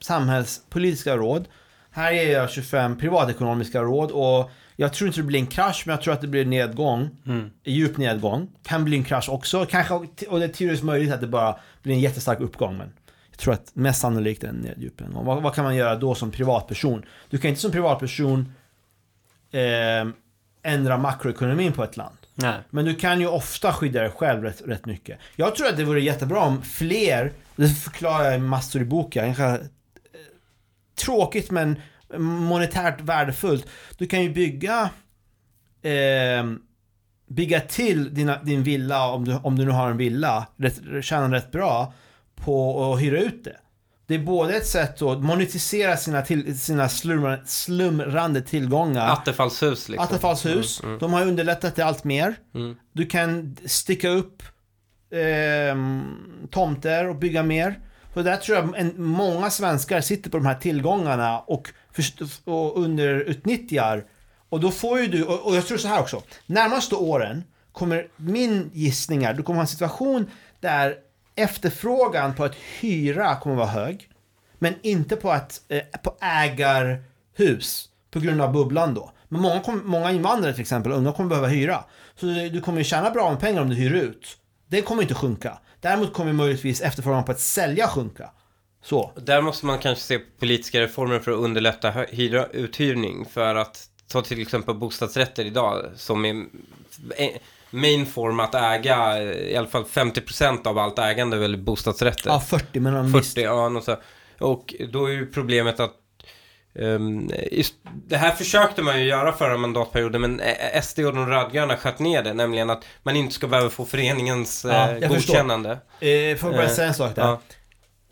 samhällspolitiska råd. Här ger jag 25 privatekonomiska råd och jag tror inte det blir en krasch, men jag tror att det blir en nedgång. Mm. Djup nedgång. Kan bli en krasch också. Kanske, och det är teoretiskt möjligt att det bara blir en jättestark uppgång, men jag tror att mest sannolikt är en ned- djup nedgång. Vad, vad kan man göra då som privatperson? Du kan inte som privatperson eh, ändra makroekonomin på ett land. Nej. Men du kan ju ofta skydda dig själv rätt, rätt mycket. Jag tror att det vore jättebra om fler, det förklarar jag i massor i boken, eh, tråkigt men monetärt värdefullt. Du kan ju bygga eh, bygga till dina, din villa, om du, om du nu har en villa, rätt, tjäna rätt bra på att hyra ut det. Det är både ett sätt att monetisera sina, till, sina slumrande, slumrande tillgångar. Attefallshus liksom. Attefallshus. Mm, mm. De har underlättat det allt mer. Mm. Du kan sticka upp eh, tomter och bygga mer. Så där tror jag en, många svenskar sitter på de här tillgångarna och, och underutnyttjar. Och då får ju du, och, och jag tror så här också. Närmaste åren kommer min gissning är, du kommer ha en situation där efterfrågan på att hyra kommer vara hög. Men inte på att, eh, på ägarhus. På grund av bubblan då. Men många, kom, många invandrare till exempel, unga kommer behöva hyra. Så du, du kommer ju tjäna bra med pengar om du hyr ut. Det kommer inte sjunka. Däremot kommer möjligtvis efterfrågan på att sälja sjunka. Så. Där måste man kanske se politiska reformer för att underlätta hyra, uthyrning. För att ta till exempel bostadsrätter idag som är eh, main form att äga, i alla fall 50% av allt ägande är väl bostadsrätter. Ja, 40 men de 40, ja, något så. Och då är ju problemet att ehm, just, det här försökte man ju göra förra mandatperioden men SD och de rödgröna sköt ner det, nämligen att man inte ska behöva få föreningens Ja, eh, godkännande. Eh, får jag bara Eh, säga en sak där. Ja.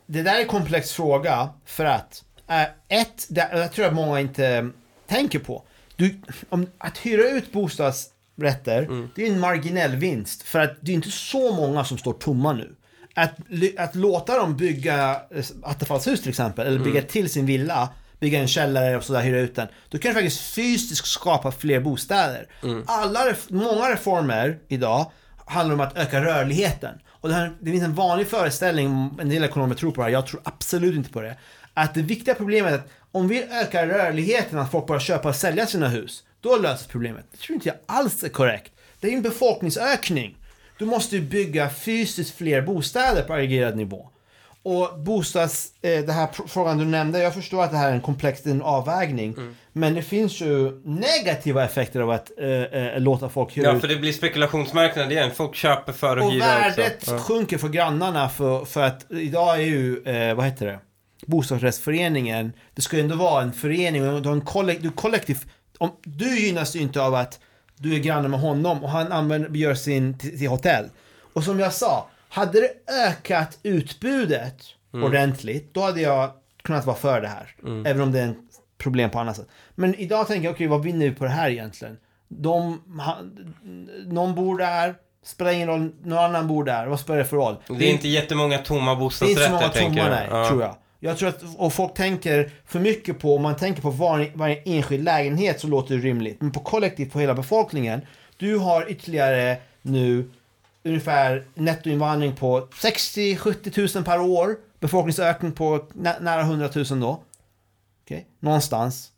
Det där är en komplex fråga för att eh, ett, det, jag tror att många inte tänker på. Du, om, att hyra ut bostadsrätter, Mm. det är en marginell vinst. För att det är inte så många som står tomma nu. Att, att låta dem bygga attefallshus till exempel, eller bygga till sin villa, bygga en källare och sådär, hyra ut den. Då kan du faktiskt fysiskt skapa fler bostäder. Alla, ref- många reformer idag handlar om att öka rörligheten. Och det, här, det finns en vanlig föreställning, en del ekonomer tror på det här, jag tror absolut inte på det. Att det viktiga problemet är att om vi ökar rörligheten, att folk bara köpa och sälja sina hus, då löses problemet. Det tror inte jag alls är korrekt. Det är en befolkningsökning. Du måste ju bygga fysiskt fler bostäder på aggregerad nivå. Och bostads, eh, det här frågan du nämnde, jag förstår att det här är en komplex en avvägning. Men det finns ju negativa effekter av att eh, eh, låta folk hyra Ja, ut för det blir spekulationsmarknad igen. Folk köper för att och hyra värdet också. Ja. sjunker för grannarna för, för att idag är ju, eh, vad heter det, bostadsrättsföreningen, det ska ju ändå vara en förening och du har en kollek, du kollektiv, om, du gynnas ju inte av att du är granne med honom och han använder, gör sin till, till hotell. Och som jag sa, hade det ökat utbudet Mm. ordentligt, då hade jag kunnat vara för det här. Även om det är en problem på annat sätt. Men idag tänker jag, okej vad vinner vi på det här egentligen? De, ha, någon bor där, spelar ingen roll, någon annan bor där, vad spelar det för roll? Det är inte jättemånga tomma det är inte bostadsrätter, så många tänker tomma jag. nej, Ja. tror jag. Jag tror att, och folk tänker för mycket på, om man tänker på varje, varje enskild lägenhet så låter det rimligt. Men på kollektivt, på hela befolkningen, du har ytterligare nu ungefär nettoinvandring på 60-70 tusen per år. Befolkningsökning på nä, nära 100 000 då. Okej, någonstans.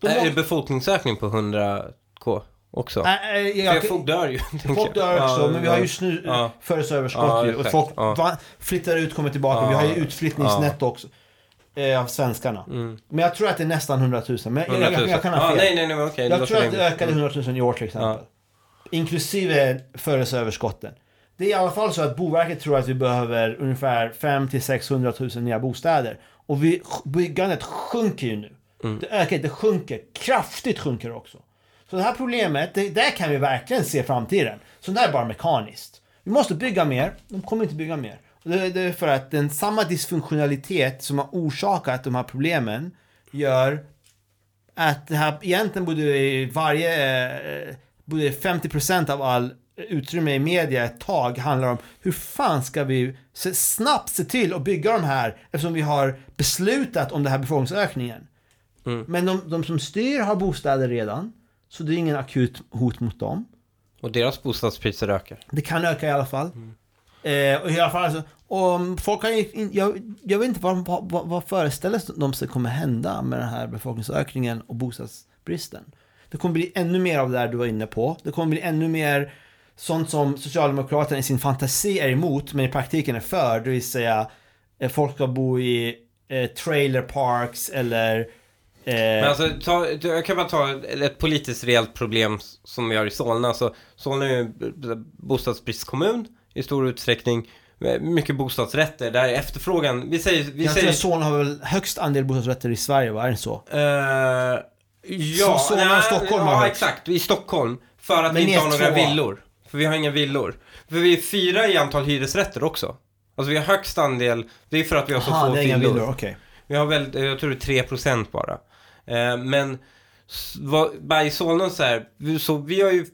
Då Är det befolkningsökning på 100k också? Nej, äh, jag, folk dör ju. Folk jag. dör också, Ja, men vi har just nu Ja. födelseöverskott Ja, ju. Och folk Ja. flyttar ut, kommer tillbaka. Ja. Vi har ju utflyttningsnetto också. Eh, av svenskarna. Mm. Men jag tror att det är nästan 100 000. Men jag, 100 jag, 000. jag, kan ha fel. nej, nej, nej, det jag tror att det ökade 100 000 i år till exempel. Inklusive födelseöverskotten. Det är i alla fall så att Boverket tror att vi behöver ungefär 5 till 600 000 nya bostäder. Och vi, byggandet sjunker ju nu. Mm. Det ökar inte, det sjunker. Kraftigt sjunker också. Så det här problemet, det, där kan vi verkligen se framtiden. Så det här är bara mekaniskt. Vi måste bygga mer, de kommer inte bygga mer. Och det, det är för att den samma dysfunktionalitet som har orsakat de här problemen gör att det här egentligen borde varje, eh, borde 50% av all utrymme i media ett tag handlar om hur fan ska vi se, snabbt se till att bygga de här eftersom vi har beslutat om den här befolkningsökningen. Mm. Men de, de som styr har bostäder redan, så det är ingen akut hot mot dem. Och deras bostadspriser ökar. Det kan öka i alla fall. Eh, och i alla fall alltså, om folk har, in- jag, jag vet inte vad, vad, vad- vad föreställer de sig kommer hända med den här befolkningsökningen och bostadsbristen. Det kommer bli ännu mer av det där du var inne på. Det kommer bli ännu mer sånt som Socialdemokraterna i sin fantasi är emot, men i praktiken är för. Det vill säga, eh, folk ska bo i eh, trailer parks eller... Eh, Men alltså, ta, jag kan bara ta ett politiskt reellt problem som vi har i Solna. Alltså, Solna är ju en bostadsbristkommun i stor utsträckning. mycket bostadsrätter där efterfrågan, vi säger... Vi jag säger tror att Solna har väl högst andel bostadsrätter i Sverige, va? Är det så? eh, ja, Så- Solna och nej, Stockholm har Ja, högst. exakt. I Stockholm. För att Men vi inte har några tvåa. villor. För vi har inga villor. För vi är fyra i antal hyresrätter också. Alltså vi har högst andel, det är för att vi har så Aha, få det är inga villor. villor, okej. Vi har väl, jag tror det är 3% bara. Eh, men Solna så här, så vi har ju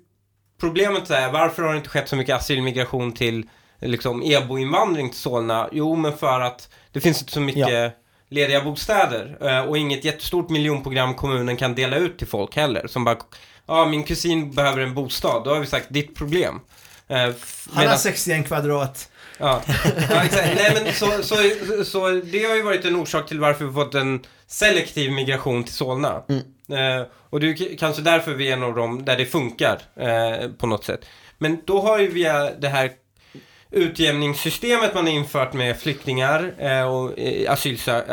problemet så här, varför har det inte skett så mycket asylmigration till liksom EBO-invandring till Solna? Jo, men för att det finns inte så mycket lediga bostäder eh, och inget jättestort miljonprogram kommunen kan dela ut till folk heller. Som bara, ja min kusin behöver en bostad, då har vi sagt ditt problem. Eh, f- Han har medan- 61 kvadrat. Ja, ja exakt. Nej, men så, så, så det har ju varit en orsak till varför vi fått en selektiv migration till Solna. Eh, och det är kanske därför vi är en av dem där det funkar eh, på något sätt. Men då har ju via det här utjämningssystemet man infört med flyktingar eh, och eh,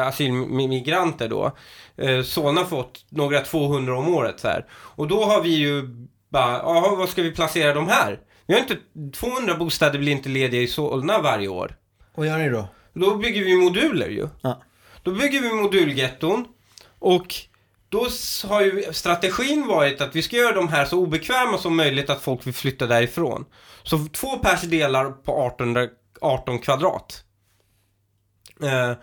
asylmigranter då. Eh, Solna fått några 200 om året så här. Och då har vi ju bara, jaha, vad ska vi placera de här? Vi har inte, 200 bostäder blir inte lediga i Solna varje år. Vad gör ni då? Då bygger vi moduler ju. Ja. Då bygger vi modulgetton och då har ju strategin varit att vi ska göra de här så obekväma som möjligt att folk vill flytta därifrån. Så två pers delar på 18, 18 kvadrat. Eh,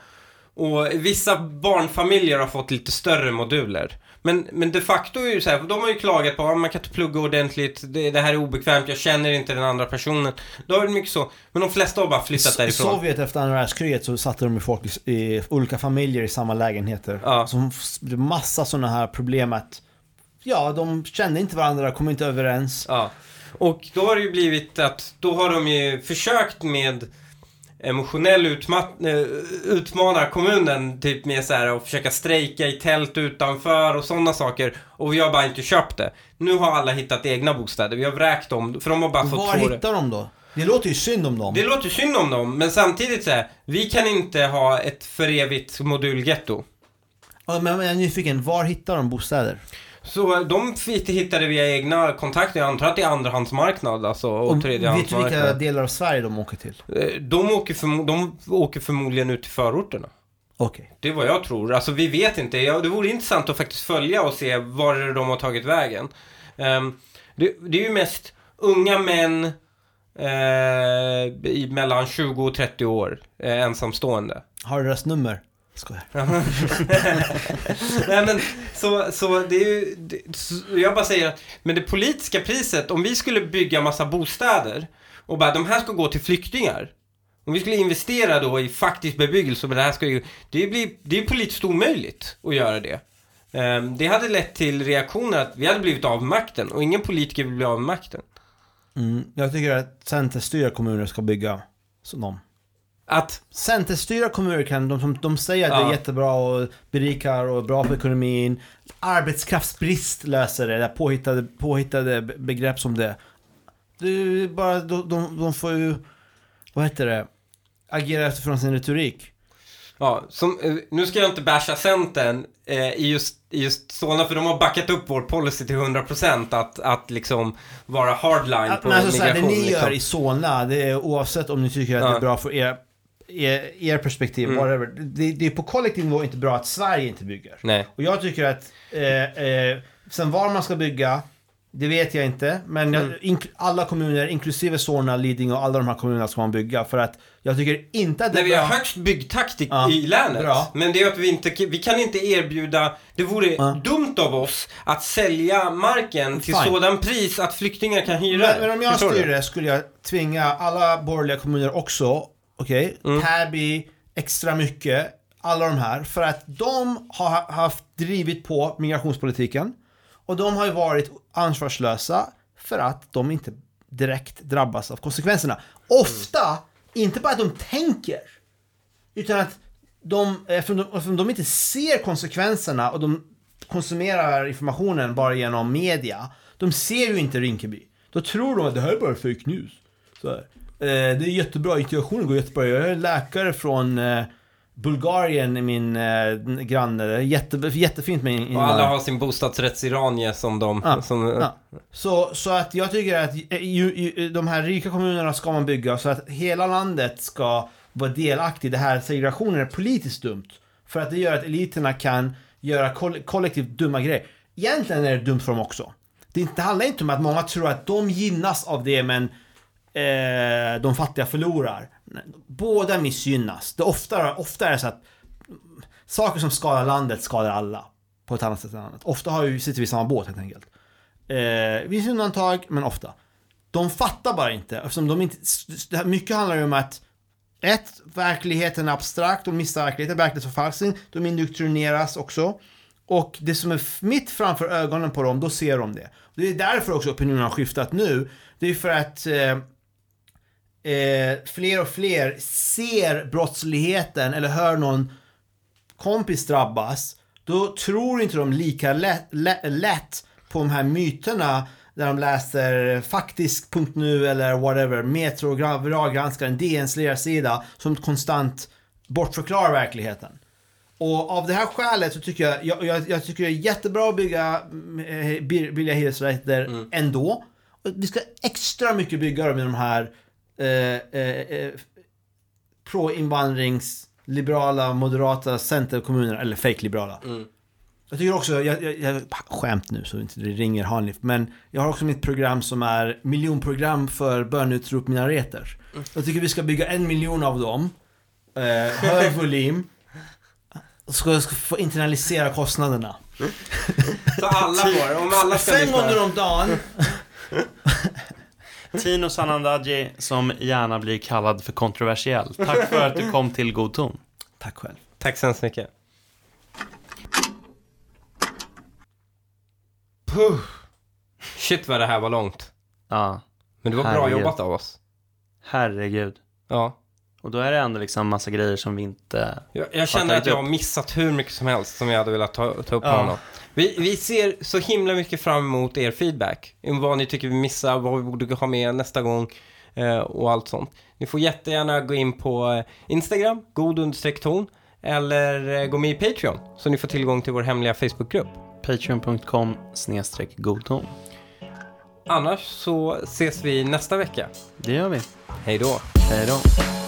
och vissa barnfamiljer har fått lite större moduler. Men, men de facto är ju så här, de har ju klagat på att man kan inte plugga ordentligt, det, det här är obekvämt, jag känner inte den andra personen. Då är det mycket så. Men de flesta har bara flyttat I därifrån. Sovjet efter andra världskriget så satte de folk i, i olika familjer i samma lägenheter. Ja. Så det blev massa sådana här problem att Ja, de kände inte varandra, kom inte överens. Ja. Och då har det ju blivit att, då har de ju försökt med emotionell eh, utmana kommunen typ med så här att försöka strejka i tält utanför och sådana saker. Och vi har bara inte köpt det. Nu har alla hittat egna bostäder. Vi har vräkt dem, för de har bara fått Var två... hittar de då? Det låter ju synd om dem. Det låter synd om dem, men samtidigt så här, vi kan inte ha ett för evigt modulgetto. Ja, men jag är nyfiken, var hittar de bostäder? Så de fick- hittade via egna kontakter. Jag antar att det är andrahandsmarknad alltså, och, Och vet du vilka delar av Sverige de åker till? Eh, De åker, förmo- de åker förmodligen ut till förorterna. Okej. Det är vad jag tror. Alltså vi vet inte. Ja, det vore intressant att faktiskt följa och se var de har tagit vägen. Ehm, det, det är ju mest unga män eh, i mellan 20 och 30 år, eh, ensamstående. Har du deras nummer? Skojar. Nej men så, så det är ju, det, så jag bara säger att, men det politiska priset, om vi skulle bygga massa bostäder och bara de här ska gå till flyktingar. Om vi skulle investera då i faktisk bebyggelse, men det här ska ju, det blir, det är politiskt omöjligt att göra det. Ehm, det hade lett till reaktioner att vi hade blivit av med makten och ingen politiker vill bli av med makten. Mm. Jag tycker att centerstyrda kommuner ska bygga som dem. Att, Centerstyrda kommuner kan, de, de, de säger att det Ja. är jättebra och berikar och bra för ekonomin. Arbetskraftsbrist löser det, det där påhittade, påhittade be- begrepp som det. Det är bara, de, de, de får ju, vad heter det, agera utifrån sin retorik. ja, som, eh, nu ska jag inte basha Centern eh, i just, i just Solna, för de har backat upp vår policy till 100% att, att liksom vara hardline Att, på men alltså så här, det migration. ni liksom. gör i Solna, det är oavsett om ni tycker att Ja. det är bra för er, er, er perspektiv, Mm. whatever. Det, det är på kollektiv nivå inte bra att Sverige inte bygger. Nej. Och jag tycker att, eh, eh, sen var man ska bygga, det vet jag inte. Men jag, Mm. alla kommuner, inklusive Solna, Lidingö och alla de här kommunerna ska man bygga. För att jag tycker inte att det Nej, är vi har bra. högst byggtakt i, Ja, i länet. bra. Men det är att vi inte, vi kan inte erbjuda, det vore Ja. dumt av oss att sälja marken till Fine. sådan pris att flyktingar kan hyra Men, men om jag styrde skulle jag tvinga alla borgerliga kommuner också, okej, Mm. Täby, extra mycket, alla de här. För att de har ha- haft drivit på migrationspolitiken. Och de har ju varit ansvarslösa för att de inte direkt drabbas av konsekvenserna. Ofta, inte bara att de tänker, utan att de, eftersom de, eftersom de inte ser konsekvenserna och de konsumerar informationen bara genom media. De ser ju inte Rinkeby. Då tror de att det här är bara fake news. Så här. Eh, det är jättebra, integrationen går jättebra. Jag är läkare från eh, Bulgarien är min eh, granne. Jätte, jättefint med Och alla invandrare. har sin bostadsrättsiranie som de... Ja, som, ja. Så, så att jag tycker att eh, ju, ju, de här rika kommunerna ska man bygga så att hela landet ska vara delaktig. Det här segregationen är politiskt dumt. För att det gör att eliterna kan göra koll, kollektivt dumma grejer. Egentligen är det dumt för dem också. Det inte- det handlar inte om att många tror att de gynnas av det men eh, de fattiga förlorar. Båda missgynnas. Det ofta, ofta är det så att saker som skadar landet skadar alla. På ett annat sätt än annat. Ofta har vi, sitter vi i samma båt helt enkelt. Eh, finns undantag, men ofta. De fattar bara inte, eftersom de inte... det här- Mycket handlar ju om att ett, verkligheten är abstrakt, de missar verkligheten, verklighetsförfalskning, de indoktrineras också. Och det som är mitt framför ögonen på dem, då ser de det. Det är därför också opinionen har skiftat nu. Det är för att eh, eh, fler och fler ser brottsligheten eller hör någon kompis drabbas, då tror inte de lika lätt, lätt, på de här myterna där de läser faktisk.nu eller whatever, Metro, Gra- Viralgranskaren, DNs ledarsida som konstant bortförklarar verkligheten. Och av det här skälet så tycker jag, jag, jag, jag tycker det är jättebra att bygga eh, bi- billiga hyresrätter ändå. Och vi ska extra mycket bygga dem i de här eh, eh, eh, pro-invandrings, liberala, moderata centerkommunerna, eller fake-liberala. Jag tycker också, jag, jag, jag, skämt nu så inte det ringer Hanif, men jag har också mitt program som är miljonprogram för böneutrop minareter. Jag tycker vi ska bygga en miljon av dem, eh, hög volym, ska, ska få internalisera kostnaderna. Så alla får, om alla ska Fem gånger om dagen. Tino Sanandaji som gärna blir kallad för kontroversiell. Tack för att du kom till God ton. Tack själv. Tack så hemskt mycket. Puh. Shit vad det här var långt. Ja, Men det var bra Herregud. jobbat av oss. herregud. Ja. Och då är det ändå liksom massa grejer som vi inte... Jag, jag känner att jag har missat hur mycket som helst som jag hade velat ta, ta upp Ja. honom. Vi, vi ser så himla mycket fram emot er feedback. Om vad ni tycker vi missar, vad vi borde ha med nästa gång eh, och allt sånt. Ni får jättegärna gå in på eh, Instagram, god ton, eller eh, gå med i Patreon så ni får tillgång till vår hemliga Facebookgrupp. Patreon.com snedstreck godton. Annars så ses vi nästa vecka. Det gör vi. Hej då! Hej då.